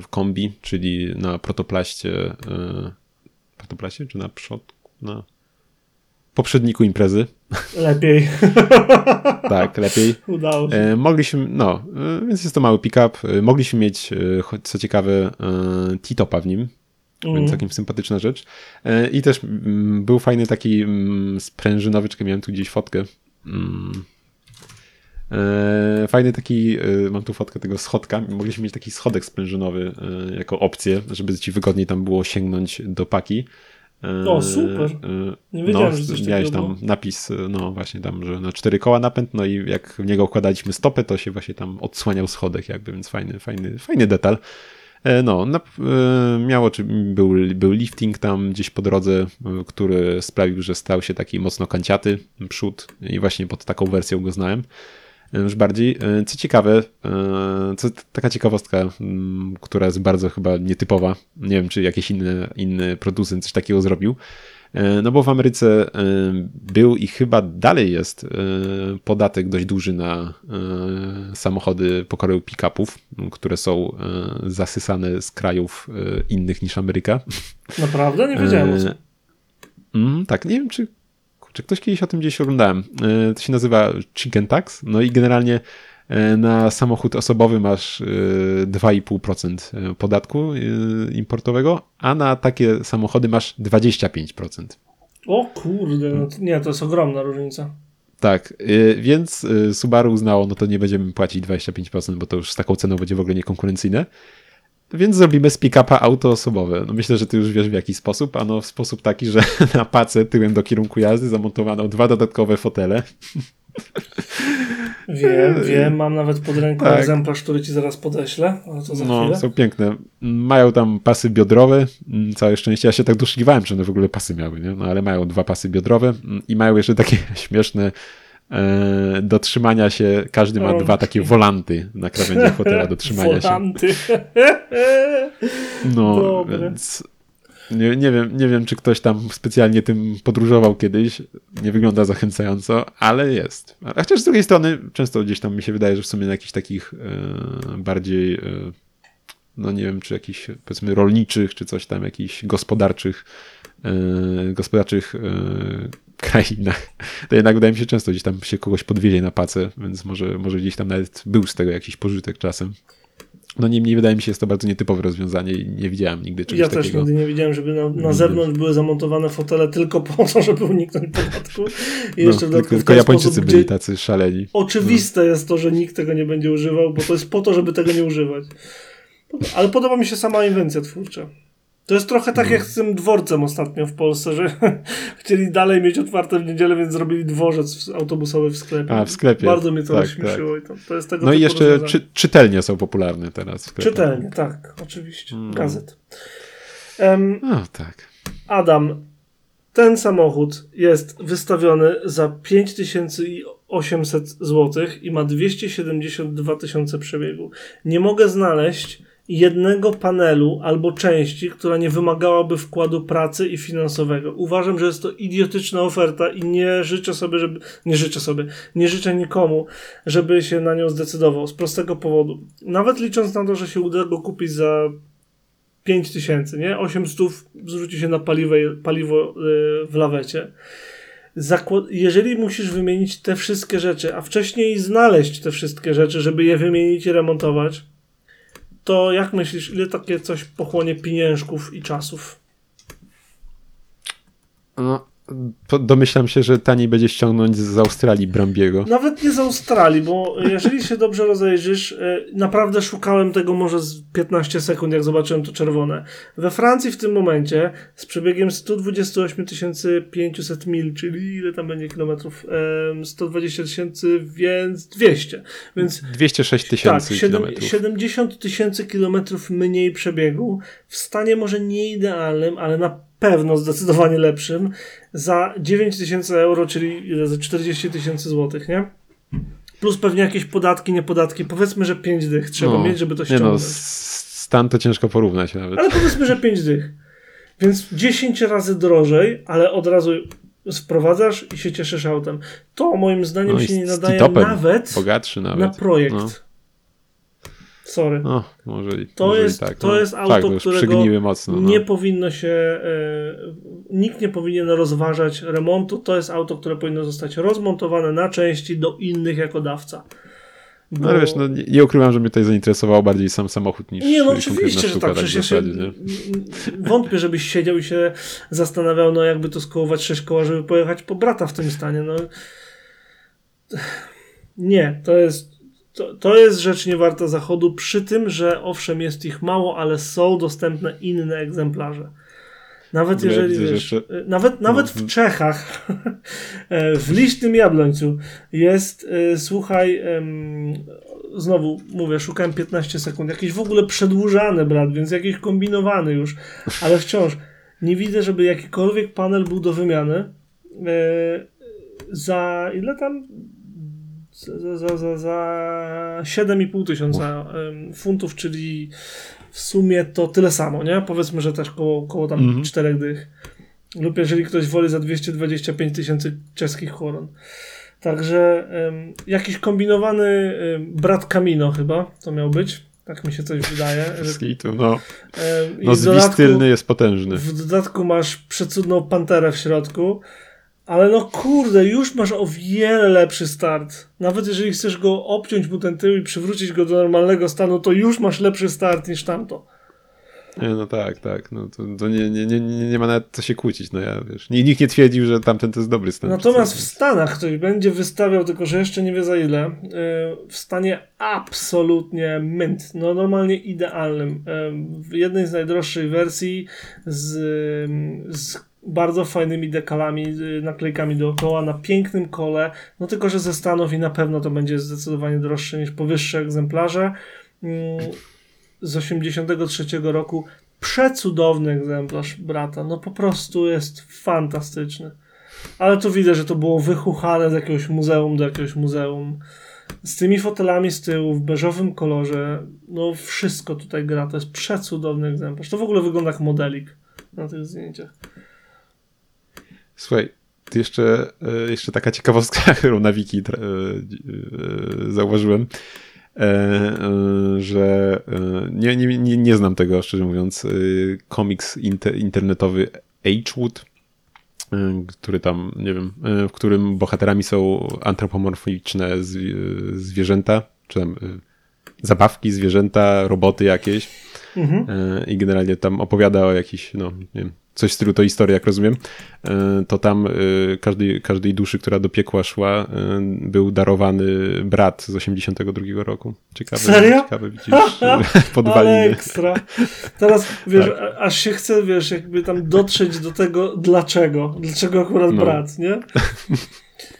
w kombi, czyli na protoplaście. Protoplaście czy na przodku? Na poprzedniku imprezy.
Lepiej.
tak, lepiej.
Udało się.
E, mogliśmy, no, e, więc jest to mały pick-up. E, mogliśmy mieć, co ciekawe, T-topa w nim, mm. więc mhm. całkiem sympatyczna rzecz. I też mm, był fajny taki mm, sprężynowy, czekaj, miałem tu gdzieś fotkę. Fajny taki, mam tu fotkę tego schodka. Mogliśmy mieć taki schodek sprężynowy jako opcję, żeby ci wygodniej tam było sięgnąć do paki.
O, super. Nie no, wiedziałem, no, że coś
Miałeś tam było. napis, no właśnie tam, że na cztery koła napęd, no i jak w niego układaliśmy stopę, to się właśnie tam odsłaniał schodek jakby, więc fajny, fajny, fajny detal. E, no, e, miało, czy był, był lifting tam gdzieś po drodze, e, który sprawił, że stał się taki mocno kanciaty przód i właśnie pod taką wersją go znałem już bardziej. E, co ciekawe, e, co, taka ciekawostka, która jest bardzo chyba nietypowa. Nie wiem, czy jakiś inny, inny producent coś takiego zrobił. E, no bo w Ameryce był i chyba dalej jest podatek dość duży na samochody pokroju pick-upów, które są zasysane z krajów innych niż Ameryka.
Naprawdę? Nie wiedziałem o
Mm, tak, nie wiem czy czy ktoś kiedyś o tym gdzieś oglądałem. To się nazywa Chicken Tax. No i generalnie na samochód osobowy masz 2,5% podatku importowego, a na takie samochody masz 25%.
O kurde, no to, nie, to jest ogromna różnica.
Tak, więc Subaru uznało, no to nie będziemy płacić 25%, bo to już z taką ceną będzie w ogóle niekonkurencyjne. Więc zrobimy z pick-upa auto osobowe. No myślę, że ty już wiesz w jaki sposób. Ano w sposób taki, że na pace tyłem do kierunku jazdy zamontowano dwa dodatkowe fotele.
Wiem, wiem, mam nawet pod ręką tak. egzemplarz, który ci zaraz podeślę, ale to za
no,
chwilę.
są piękne. Mają tam pasy biodrowe, mm, całe szczęście. Ja się tak doszukiwałem, czy one w ogóle pasy miały, nie? No ale mają dwa pasy biodrowe mm, i mają jeszcze takie śmieszne do trzymania się, każdy ma dwa takie wolanty na krawędzi fotela do trzymania
wolanty.
się. No, Dobre. więc nie, nie, wiem, nie wiem, czy ktoś tam specjalnie tym podróżował kiedyś. Nie wygląda zachęcająco, ale jest. A chociaż z drugiej strony, często gdzieś tam mi się wydaje, że w sumie na jakichś takich e, bardziej, e, no nie wiem, czy jakichś powiedzmy rolniczych, czy coś tam, jakichś gospodarczych, e, gospodarczych e, krainach, to jednak wydaje mi się często gdzieś tam się kogoś podwiezie na pacę, więc może, może gdzieś tam nawet był z tego jakiś pożytek czasem. No niemniej wydaje mi się, jest to bardzo nietypowe rozwiązanie i nie widziałem nigdy czegoś takiego.
Ja też nigdy nie widziałem, żeby na, na zewnątrz były zamontowane fotele tylko po to, żeby uniknąć podatku.
I jeszcze no, tylko, tylko Japończycy sposób, byli tacy szaleni.
Oczywiste no. jest to, że nikt tego nie będzie używał, bo to jest po to, żeby tego nie używać. Ale podoba mi się sama inwencja twórcza. To jest trochę tak no. jak z tym dworcem ostatnio w Polsce, że chcieli dalej mieć otwarte w niedzielę, więc zrobili dworzec autobusowy w sklepie.
A, w sklepie.
Bardzo mnie to tak, śmieszyło. Tak. To, to jest tego
no i jeszcze czy, czytelnie są popularne teraz w sklepie.
Czytelnie, tak, oczywiście. Hmm. Gazet. Um,
o, tak.
Adam, ten samochód jest wystawiony za 5800 zł i ma 272 tysiące przebiegu. Nie mogę znaleźć jednego panelu albo części, która nie wymagałaby wkładu pracy i finansowego. Uważam, że jest to idiotyczna oferta i nie życzę sobie, żeby, nie życzę sobie, nie życzę nikomu, żeby się na nią zdecydował. Z prostego powodu. Nawet licząc na to, że się uda go kupić za 5 tysięcy, nie? 800 zwróci się na paliwo, paliwo yy, w lawecie. Zakład jeżeli musisz wymienić te wszystkie rzeczy, a wcześniej znaleźć te wszystkie rzeczy, żeby je wymienić i remontować, to jak myślisz, ile takie coś pochłonie pieniążków i czasów?
No, domyślam się, że taniej będzie ściągnąć z Australii Brambiego.
Nawet nie z Australii, bo jeżeli się dobrze rozejrzysz, e, naprawdę szukałem tego może z 15 sekund, jak zobaczyłem to czerwone. We Francji w tym momencie z przebiegiem 128 500 mil, czyli ile tam będzie kilometrów? 120 tysięcy, więc 200. Więc
206 tysięcy tak, kilometrów.
70 tysięcy kilometrów mniej przebiegu w stanie może nie idealnym, ale na pewno zdecydowanie lepszym za 9 tysięcy euro, czyli za 40 tysięcy złotych, nie? Plus pewnie jakieś podatki, niepodatki. Powiedzmy, że 5 dych trzeba no, mieć, żeby to ściągnąć. Nie no,
stan to ciężko porównać nawet.
Ale powiedzmy, że 5 dych. Więc 10 razy drożej, ale od razu sprowadzasz i się cieszysz autem. To moim zdaniem no się nie nadaje nawet,
bogatszy nawet
na projekt. No. Sorry.
No, może,
to
może
jest,
tak.
To
no,
jest auto,
tak,
którego
mocno,
no. nie powinno się, e, nikt nie powinien rozważać remontu. To jest auto, które powinno zostać rozmontowane na części do innych jako dawca.
Bo... No wiesz, no, nie, nie, ukrywam, że mnie tutaj zainteresował bardziej sam samochód niż
Nie, no oczywiście, że tak. tak przecież zasadzie, nie? wątpię, żebyś siedział i się zastanawiał, no jakby to skołować sześć koła, żeby pojechać po brata w tym stanie. No nie, to jest to, to jest rzecz niewarta zachodu, przy tym, że owszem, jest ich mało, ale są dostępne inne egzemplarze. Nawet jeżeli, wiesz, jeszcze... Y, nawet, nawet w Czechach, e, w licznym jablońcu jest, e, słuchaj, znowu mówię, szukałem 15 sekund, jakiś w ogóle przedłużany brat, więc jakiś kombinowany już, ale wciąż nie widzę, żeby jakikolwiek panel był do wymiany. Za ile tam? Za, za, za, za 7,5 tysiąca funtów, czyli w sumie to tyle samo, nie? Powiedzmy, że też koło, koło tam -hmm. 4 dych. Lub jeżeli ktoś woli za 225 tysięcy czeskich koron. Także um, jakiś kombinowany um, brat Camino chyba to miał być. Tak mi się coś wydaje.
Że, no. Um, no zwis tylny jest potężny.
W dodatku masz przecudną panterę w środku Ale no kurde, już masz o wiele lepszy start. Nawet jeżeli chcesz go obciąć mu ten tył i przywrócić go do normalnego stanu, to już masz lepszy start niż tamto.
No tak, tak. No to, to nie, nie, nie, nie ma nawet co się kłócić. No ja wiesz. Nikt nie twierdził, że tamten to jest dobry stan.
Natomiast w Stanach ktoś będzie wystawiał, tylko że jeszcze nie wie za ile, w stanie absolutnie mint. No normalnie idealnym. W jednej z najdroższych wersji z, z bardzo fajnymi dekalami, naklejkami dookoła, na pięknym kole. No tylko, że ze Stanów i na pewno to będzie zdecydowanie droższe niż powyższe egzemplarze z 83 roku. Przecudowny egzemplarz brata. No po prostu jest fantastyczny. Ale to widzę, że to było wychuchane z jakiegoś muzeum do jakiegoś muzeum. Z tymi fotelami z tyłu, w beżowym kolorze. No wszystko tutaj gra. To jest przecudowny egzemplarz. To w ogóle wygląda jak modelik na tych zdjęciach.
Słuchaj, jeszcze, e, jeszcze taka ciekawostka, którą na wiki e, e, zauważyłem. Że nie, nie, nie, nie znam tego, szczerze mówiąc. Komiks internetowy Agewood, który tam, nie wiem, w którym bohaterami są antropomorficzne zwierzęta, czy tam zabawki, zwierzęta, roboty jakieś. Mhm. I generalnie tam opowiada o jakichś, no nie wiem, coś w stylu to historia, jak rozumiem, e, to tam e, każdej, każdej duszy, która do piekła szła, e, był darowany brat z 82 roku. Ciekawe,
Serio?
ciekawe widzisz, podwaliny.
ekstra. Teraz, wiesz, tak. aż się chce, wiesz, jakby tam dotrzeć do tego, dlaczego, dlaczego akurat no. brat, nie?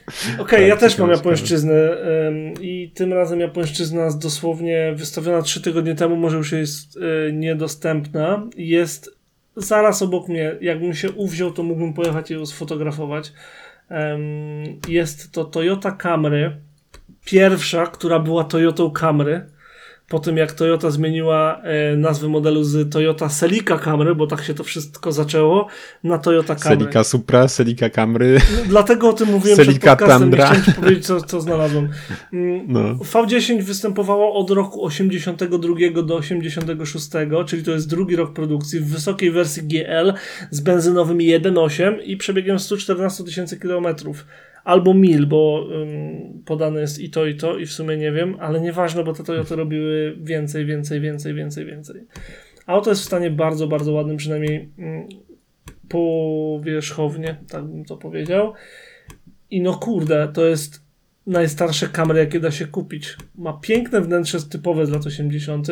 Okej, okay, tak, ja też mam japońszczyznę um, i tym razem japońszczyzna dosłownie wystawiona trzy tygodnie temu, może już jest y, niedostępna. Jest zaraz obok mnie. Jakbym się uwziął, to mógłbym pojechać i ją sfotografować. Jest to Toyota Camry. Pierwsza, która była Toyotą Camry po tym jak Toyota zmieniła e, nazwę modelu z Toyota Celica Camry, bo tak się to wszystko zaczęło, na Toyota Camry.
Celica Supra, Celica Camry.
No, dlatego o tym mówiłem Celica przed podcastem, Tundra. chciałem powiedzieć, co, co znalazłem. No. V10 występowało od roku 82 do 86, czyli to jest drugi rok produkcji, w wysokiej wersji GL z benzynowym 1.8 i przebiegiem 114 tysięcy kilometrów albo mil, bo um, podane jest i to, i to, i w sumie nie wiem, ale nieważne, bo te Toyoty robiły więcej, więcej, więcej, więcej, więcej. Auto jest w stanie bardzo, bardzo ładnym, przynajmniej um, powierzchownie, tak bym to powiedział. I no kurde, to jest najstarsze kamery, jakie da się kupić. Ma piękne wnętrze typowe z lat 80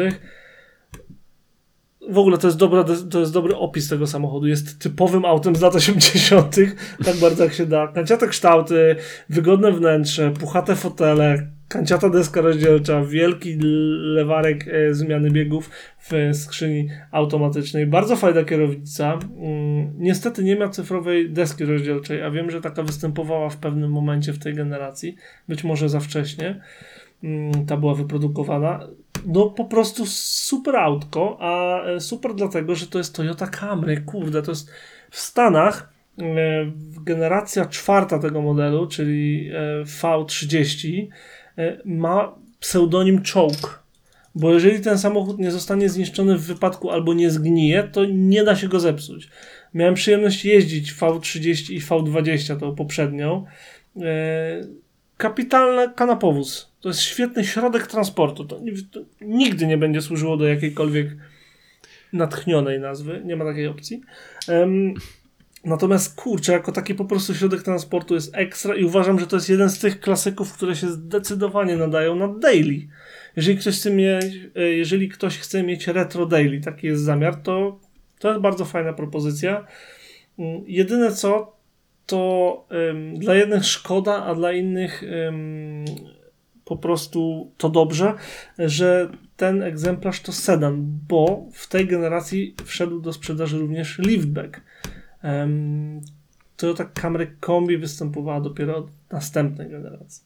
w ogóle to jest, dobra, to jest dobry opis tego samochodu. Jest typowym autem z lat 80., tak bardzo jak się da. Kanciate kształty, wygodne wnętrze, puchate fotele, kanciata deska rozdzielcza, wielki lewarek e, zmiany biegów w skrzyni automatycznej. Bardzo fajna kierownica. Mm, niestety nie ma cyfrowej deski rozdzielczej, a wiem, że taka występowała w pewnym momencie w tej generacji. Być może za wcześnie. Mm, ta była wyprodukowana. No po prostu super autko, a e, super dlatego, że to jest Toyota Camry, kurde, to jest w Stanach e, generacja czwarta tego modelu, czyli e, V30 ma pseudonim Choke, bo jeżeli ten samochód nie zostanie zniszczony w wypadku albo nie zgnije, to nie da się go zepsuć. Miałem przyjemność jeździć V30 i V20, tą poprzednią. Kapitalny kanapowóz to jest świetny środek transportu. To, to nigdy nie będzie służyło do jakiejkolwiek natchnionej nazwy. Nie ma takiej opcji. Um, natomiast kurczę, jako taki po prostu środek transportu jest ekstra i uważam, że to jest jeden z tych klasyków, które się zdecydowanie nadają na daily. Jeżeli ktoś chce mieć, e, jeżeli ktoś chce mieć retro daily, taki jest zamiar, to to jest bardzo fajna propozycja. Mm, jedyne co, to um, dla jednych szkoda, a dla innych um, po prostu to dobrze, że ten egzemplarz to sedan, bo w tej generacji wszedł do sprzedaży również liftback. Um, Toyota Camry Kombi występowała dopiero od następnej generacji.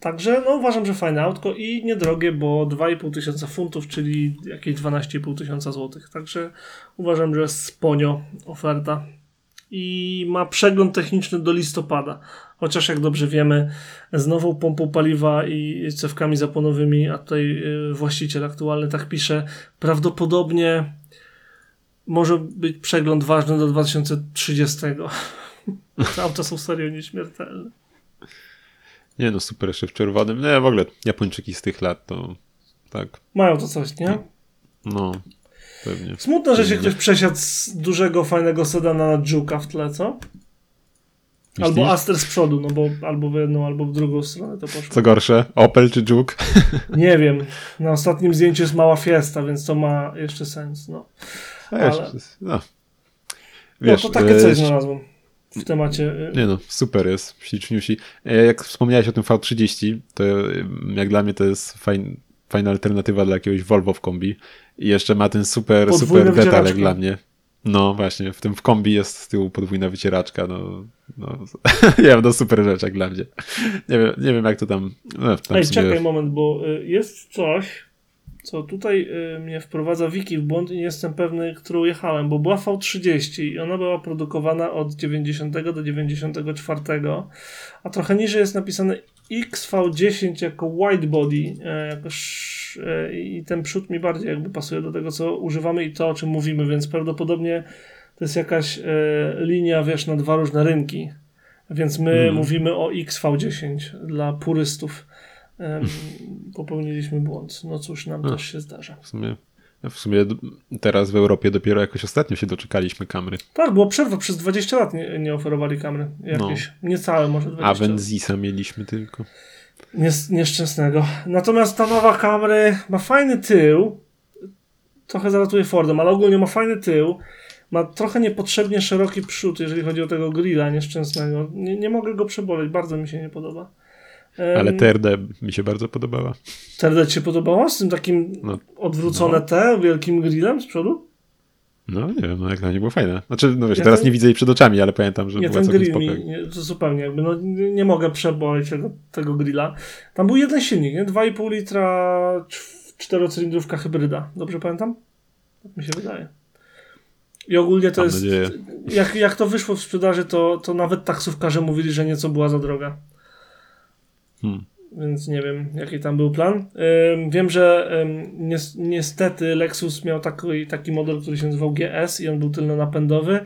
Także no, uważam, że fajne autko i niedrogie, bo 2,5 tysiąca funtów, czyli jakieś 12,5 tysiąca złotych. Także uważam, że sponio oferta i ma przegląd techniczny do listopada. Chociaż jak dobrze wiemy, z nową pompą paliwa i cewkami zapłonowymi, a tutaj y, właściciel aktualny tak pisze, prawdopodobnie może być przegląd ważny do 2030. Te auta są serio nieśmiertelne.
Nie no, super jeszcze w czerwonym. Nie, w ogóle Japończyki z tych lat to tak.
Mają to coś, nie?
No, pewnie.
Smutno, że się ktoś przesiadł z dużego, fajnego sedana na Juke'a w tle, co?
Myślisz?
Albo Aster z przodu, no bo albo w jedną, albo w drugą stronę to poszło.
Co gorsze, Opel czy Juke?
Nie wiem. Na ostatnim zdjęciu jest mała fiesta, więc to ma jeszcze sens, no.
Ale...
Ale-
No.
No
Wiesz,
to takie
e,
coś znalazłem w temacie. y,
Nie no, super jest, śliczniusi. E, Jak wspomniałeś o tym V30, to e, jak dla mnie to jest fajn, fajna alternatywa dla jakiegoś Volvo w kombi. I jeszcze ma ten super,
Podwójna
super detal jak dla mnie. No właśnie, w tym w kombi jest z tyłu podwójna wycieraczka, no, no nie wiem, no super rzecz jak dla mnie. Nie wiem, nie wiem jak to tam, no, tam
Ej, czekaj moment, bo y, jest coś, co tutaj y, mnie wprowadza wiki w błąd i nie jestem pewny, którą jechałem, bo była V30 i ona była produkowana od 90 do 94, a trochę niżej jest napisane XV10 jako white body e, jako sz, e, i ten przód mi bardziej jakby pasuje do tego, co używamy i to, o czym mówimy, więc prawdopodobnie to jest jakaś e, linia, wiesz, na dwa różne rynki. Więc my
Mhm.
mówimy o XV10 dla purystów. Popełniliśmy błąd. No cóż, nam
A.
też się zdarza.
w sumie, w sumie teraz w Europie dopiero jakoś ostatnio się doczekaliśmy kamery.
Tak, była przerwa, przez 20 lat nie, nie oferowali kamery jakieś. Niecałe może 20
A
lat.
Wenzisa mieliśmy tylko.
Nies- nieszczęsnego. Natomiast ta nowa Camry ma fajny tył. Trochę zalatuje Fordem, ale ogólnie ma fajny tył. Ma trochę niepotrzebnie szeroki przód, jeżeli chodzi o tego grilla nieszczęsnego. Nie, nie mogę go przeboleć, bardzo mi się nie podoba.
Ale TRD mi się bardzo podobała.
TRD ci się podobało? Z tym takim
No,
odwrócone
no.
T, wielkim grillem z przodu?
No nie wiem, no jak dla mnie było fajne. Znaczy, no wiesz,
Ja
teraz
ten-
nie widzę jej przed oczami, ale pamiętam, że
Nie,
była całkiem
grill
spoko.
nie, to zupełnie jakby, no nie, nie mogę przeboleć tego, tego grilla. Tam był jeden silnik, nie? 2,5 litra cz- czterocylindrówka hybryda. Dobrze pamiętam? Tak mi się wydaje. I ogólnie to
Mam
jest,
nadzieję.
jak, jak to wyszło w sprzedaży, to, to nawet taksówkarze mówili, że nieco była za droga.
Hmm.
Więc nie wiem, jaki tam był plan. Ym, wiem, że ym, nies- niestety Lexus miał taki, taki model, który się nazywał GS i on był tylnonapędowy.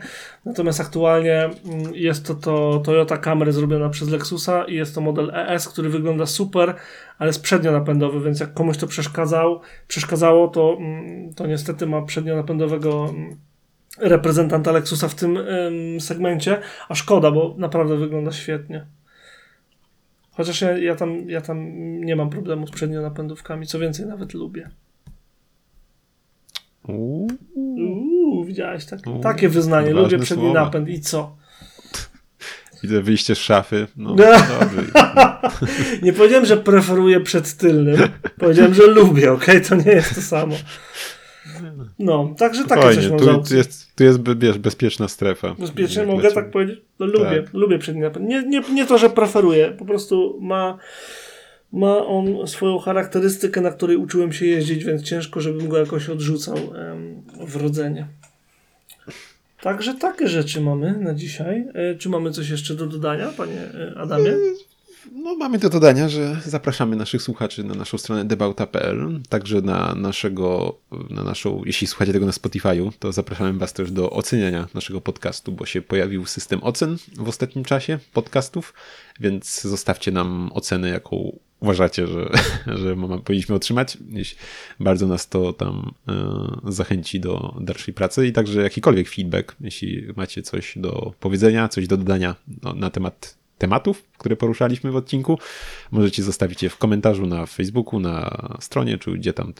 Natomiast aktualnie ym, jest to, to Toyota Camry zrobiona przez Lexusa i jest to model ES, który wygląda super, ale jest przednionapędowy, więc jak komuś to przeszkadzał, przeszkadzało, to, to niestety ma przednionapędowego reprezentanta Lexusa w tym ym, segmencie, a szkoda, bo naprawdę wygląda świetnie. Chociaż ja, ja, tam, ja tam nie mam problemu z przednionapędówkami, co więcej nawet lubię.
Uuu,
Uuu, widziałeś tak?
Uuu,
takie wyznanie, lubię przedni
słowa.
napęd i co?
widzę wyjście z szafy. No,
No.
dobrze.
Nie powiedziałem, że preferuję przed tylnym, powiedziałem, że lubię, okej? To nie jest to samo. No, także takie coś
Spokojnie,
mam za
tu, tu, jest, tu jest wiesz, bezpieczna strefa.
Bezpiecznie mogę
lecimy.
tak powiedzieć? No lubię,
Tak.
lubię przedni napęd. Nie, nie, nie to, że preferuję, po prostu ma, ma on swoją charakterystykę, na której uczyłem się jeździć, więc ciężko, żebym go jakoś odrzucał em, wrodzenie. Także takie rzeczy mamy na dzisiaj. E, czy mamy coś jeszcze do dodania, panie e, Adamie?
No, mamy do dodania, że zapraszamy naszych słuchaczy na naszą stronę debauta.pl, także na naszego, na naszą, jeśli słuchacie tego na Spotify'u, to zapraszamy was też do oceniania naszego podcastu, bo się pojawił system ocen w ostatnim czasie podcastów, więc zostawcie nam ocenę, jaką uważacie, że, że powinniśmy otrzymać. Bardzo nas to tam e, zachęci do dalszej pracy i także jakikolwiek feedback, jeśli macie coś do powiedzenia, coś do dodania no, na temat tematów, które poruszaliśmy w odcinku, możecie zostawić je w komentarzu na Facebooku, na stronie, czy gdzie tam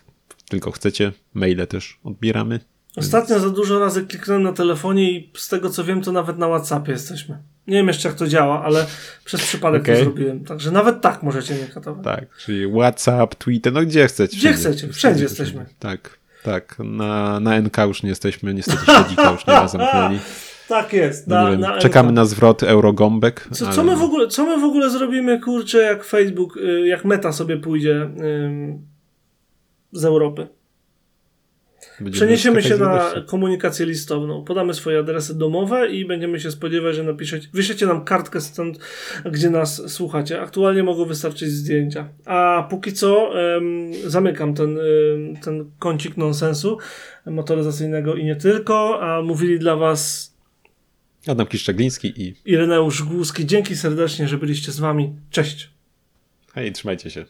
tylko chcecie. Maile też odbieramy.
Ostatnio za dużo razy kliknąłem na telefonie i z tego co wiem, to nawet na WhatsAppie jesteśmy. Nie wiem jeszcze jak to działa, ale przez przypadek to
Okej.
zrobiłem. Także nawet tak możecie mnie katować.
Tak, czyli WhatsApp, Twitter, no gdzie chcecie.
Gdzie chcecie, wszędzie jesteśmy.
Tak, tak. Na, na NK już nie jesteśmy, niestety śledzika już nie ma zamknęli.
Tak jest.
No
Na, na
czekamy na zwrot Eurogombek.
Co,
ale
co, my
no.
w ogóle, co my w ogóle zrobimy, kurczę, jak Facebook, y, jak Meta sobie pójdzie ym, z Europy?
Będziemy
Przeniesiemy się na komunikację listowną. Podamy swoje adresy domowe i będziemy się spodziewać, że napiszecie, wyślecie nam kartkę stąd, gdzie nas słuchacie. Aktualnie mogą wystarczyć zdjęcia. A póki co zamykam ten, ten kącik nonsensu motoryzacyjnego i nie tylko, a mówili dla was
Adam Kiszczagliński i
Ireneusz Głuski. Dzięki serdecznie, że byliście z wami. Cześć.
hej, trzymajcie się.